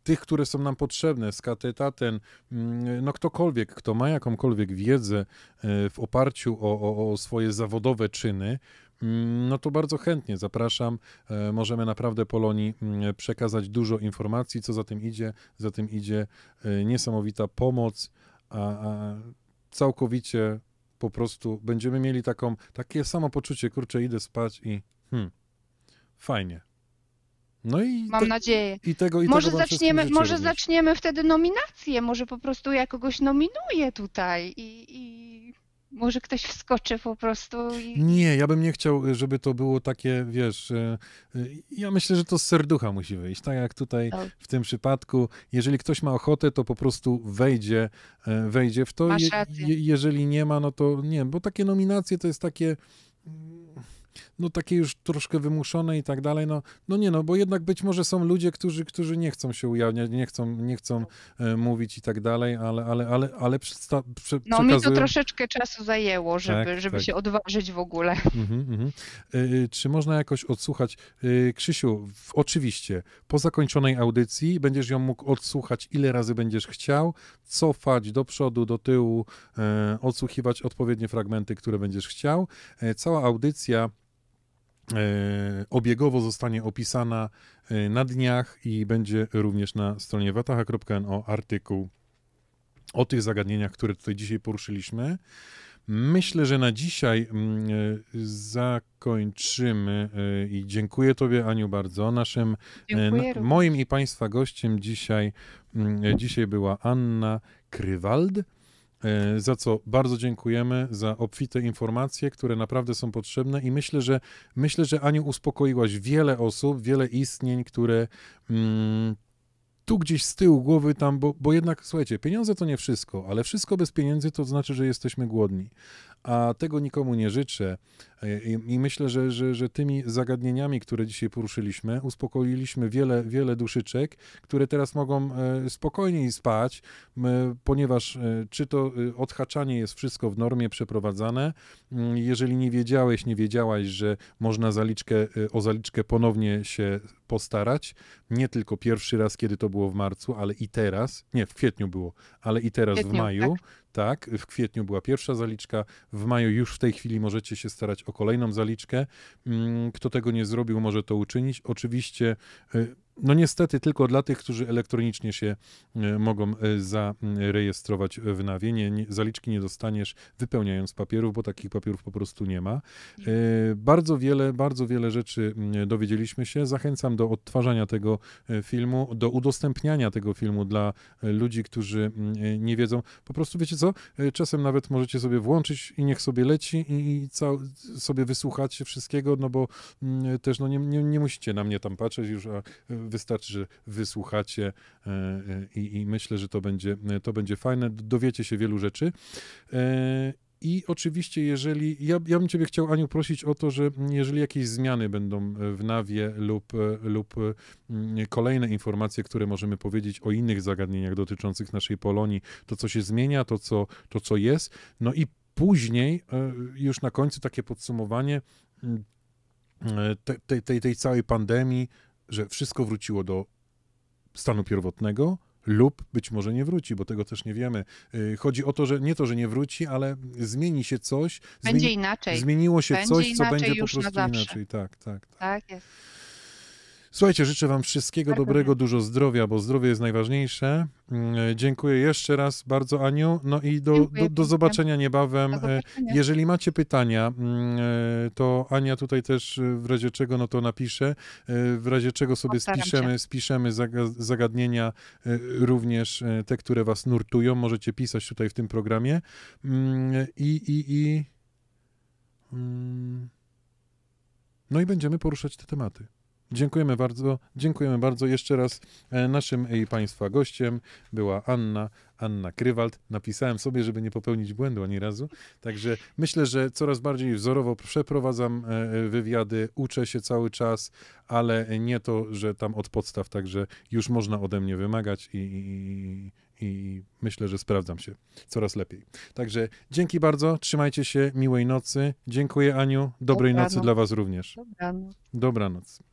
tych, które są nam potrzebne, z katetaten, mm, no ktokolwiek, kto ma jakąkolwiek wiedzę e, w oparciu o, o, o swoje zawodowe czyny, mm, no to bardzo chętnie zapraszam. E, możemy naprawdę Polonii mm, przekazać dużo informacji, co za tym idzie. Za tym idzie e, niesamowita pomoc, a, a całkowicie po prostu będziemy mieli taką, takie samo poczucie, kurczę, idę spać i hmm, fajnie, no i Mam te, nadzieję. I tego, i może tego zaczniemy, może zaczniemy wtedy nominację, może po prostu ja kogoś nominuję tutaj i, i może ktoś wskoczy po prostu. I... Nie, ja bym nie chciał, żeby to było takie, wiesz, e, ja myślę, że to z serducha musi wyjść, tak jak tutaj w tym przypadku. Jeżeli ktoś ma ochotę, to po prostu wejdzie, e, wejdzie w to. Je, jeżeli nie ma, no to nie, bo takie nominacje to jest takie no takie już troszkę wymuszone i tak dalej, no, no nie no, bo jednak być może są ludzie, którzy, którzy nie chcą się ujawniać, nie chcą, nie chcą e, mówić i tak dalej, ale, ale, ale, ale przedsta- prze, No przekazują... mi to troszeczkę czasu zajęło, żeby, tak, żeby tak. się odważyć w ogóle. Mhm, mhm. E, e, czy można jakoś odsłuchać? E, Krzysiu, w, oczywiście, po zakończonej audycji będziesz ją mógł odsłuchać ile razy będziesz chciał, cofać do przodu, do tyłu, e, odsłuchiwać odpowiednie fragmenty, które będziesz chciał. E, cała audycja obiegowo zostanie opisana e, na dniach i będzie również na stronie wataha.no artykuł o tych zagadnieniach, które tutaj dzisiaj poruszyliśmy. Myślę, że na dzisiaj mm, e, zakończymy i dziękuję Tobie, Aniu, bardzo. Naszym, moim i Państwa gościem dzisiaj, mm, dzisiaj była Anna Krywald. E, za co bardzo dziękujemy, za obfite informacje, które naprawdę są potrzebne i myślę, że myślę, że Aniu uspokoiłaś wiele osób, wiele istnień, które mm, tu gdzieś z tyłu głowy tam, bo, bo jednak, słuchajcie, pieniądze to nie wszystko, ale wszystko bez pieniędzy to znaczy, że jesteśmy głodni. A tego nikomu nie życzę. E, I, i myślę, że, że, że tymi zagadnieniami, które dzisiaj poruszyliśmy, uspokoiliśmy wiele, wiele duszyczek, które teraz mogą e, spokojniej spać, ponieważ e, czy to odhaczanie jest wszystko w normie przeprowadzane. Mm, jeżeli nie wiedziałeś, nie wiedziałaś, że można zaliczkę, o zaliczkę ponownie się postarać, nie tylko pierwszy raz, kiedy to było w marcu, ale i teraz, nie, w kwietniu było, ale i teraz kwietniu, w maju, tak. Tak, w kwietniu była pierwsza zaliczka, w maju już w tej chwili możecie się starać o kolejną zaliczkę. Mm, kto tego nie zrobił, może to uczynić. Oczywiście y, no niestety tylko dla tych, którzy elektronicznie się e, mogą e, zarejestrować w nawie. Nie, nie, zaliczki nie dostaniesz wypełniając papierów, bo takich papierów po prostu nie ma. E, bardzo wiele, bardzo wiele rzeczy dowiedzieliśmy się. Zachęcam do odtwarzania tego filmu, do udostępniania tego filmu dla ludzi, którzy nie wiedzą. Po prostu wiecie co? Czasem nawet możecie sobie włączyć i niech sobie leci i, cał, sobie wysłuchacie wszystkiego, no bo też no nie, nie, nie musicie na mnie tam patrzeć już, a wystarczy, że wysłuchacie e, e, i, i myślę, że to będzie, to będzie fajne. Dowiecie się wielu rzeczy. E, I oczywiście, jeżeli. Ja, ja bym Ciebie chciał, Aniu, prosić o to, że jeżeli jakieś zmiany będą w nawie lub, lub kolejne informacje, które możemy powiedzieć o innych zagadnieniach dotyczących naszej Polonii, to co się zmienia, to co, to co jest. No i później, już na końcu, takie podsumowanie tej, tej, tej całej pandemii, że wszystko wróciło do stanu pierwotnego, lub być może nie wróci, bo tego też nie wiemy. Y, chodzi o to, że nie to, że nie wróci, ale zmieni się coś. Będzie zmieni, inaczej. Zmieniło się będzie coś, co będzie po prostu inaczej. Tak, tak, tak. Tak jest. Słuchajcie, życzę Wam wszystkiego bardzo dobrego, dużo zdrowia, bo zdrowie jest najważniejsze. Mm, e, dziękuję jeszcze raz bardzo, Aniu. No i do, do, do zobaczenia niebawem. Do e, zobaczenia. Jeżeli macie pytania, mm, e, to Ania tutaj też w razie czego, no to napisze. W razie czego sobie spiszemy, spiszemy zagadnienia, również te, które Was nurtują. Możecie pisać tutaj w tym programie. Mm, I, i, i... No i będziemy poruszać te tematy. Dziękujemy bardzo. Dziękujemy bardzo. Jeszcze raz e, naszym i Państwa gościem była Anna, Anna Krywald. Napisałem sobie, żeby nie popełnić błędu ani razu. Także myślę, że coraz bardziej wzorowo przeprowadzam e, e, wywiady, uczę się cały czas, ale nie to, że tam od podstaw, także już można ode mnie wymagać i, i, i myślę, że sprawdzam się coraz lepiej. Także dzięki bardzo, trzymajcie się, miłej nocy. Dziękuję Aniu, dobrej Dobranoc. nocy dla Was również. Dobranoc. Dobranoc.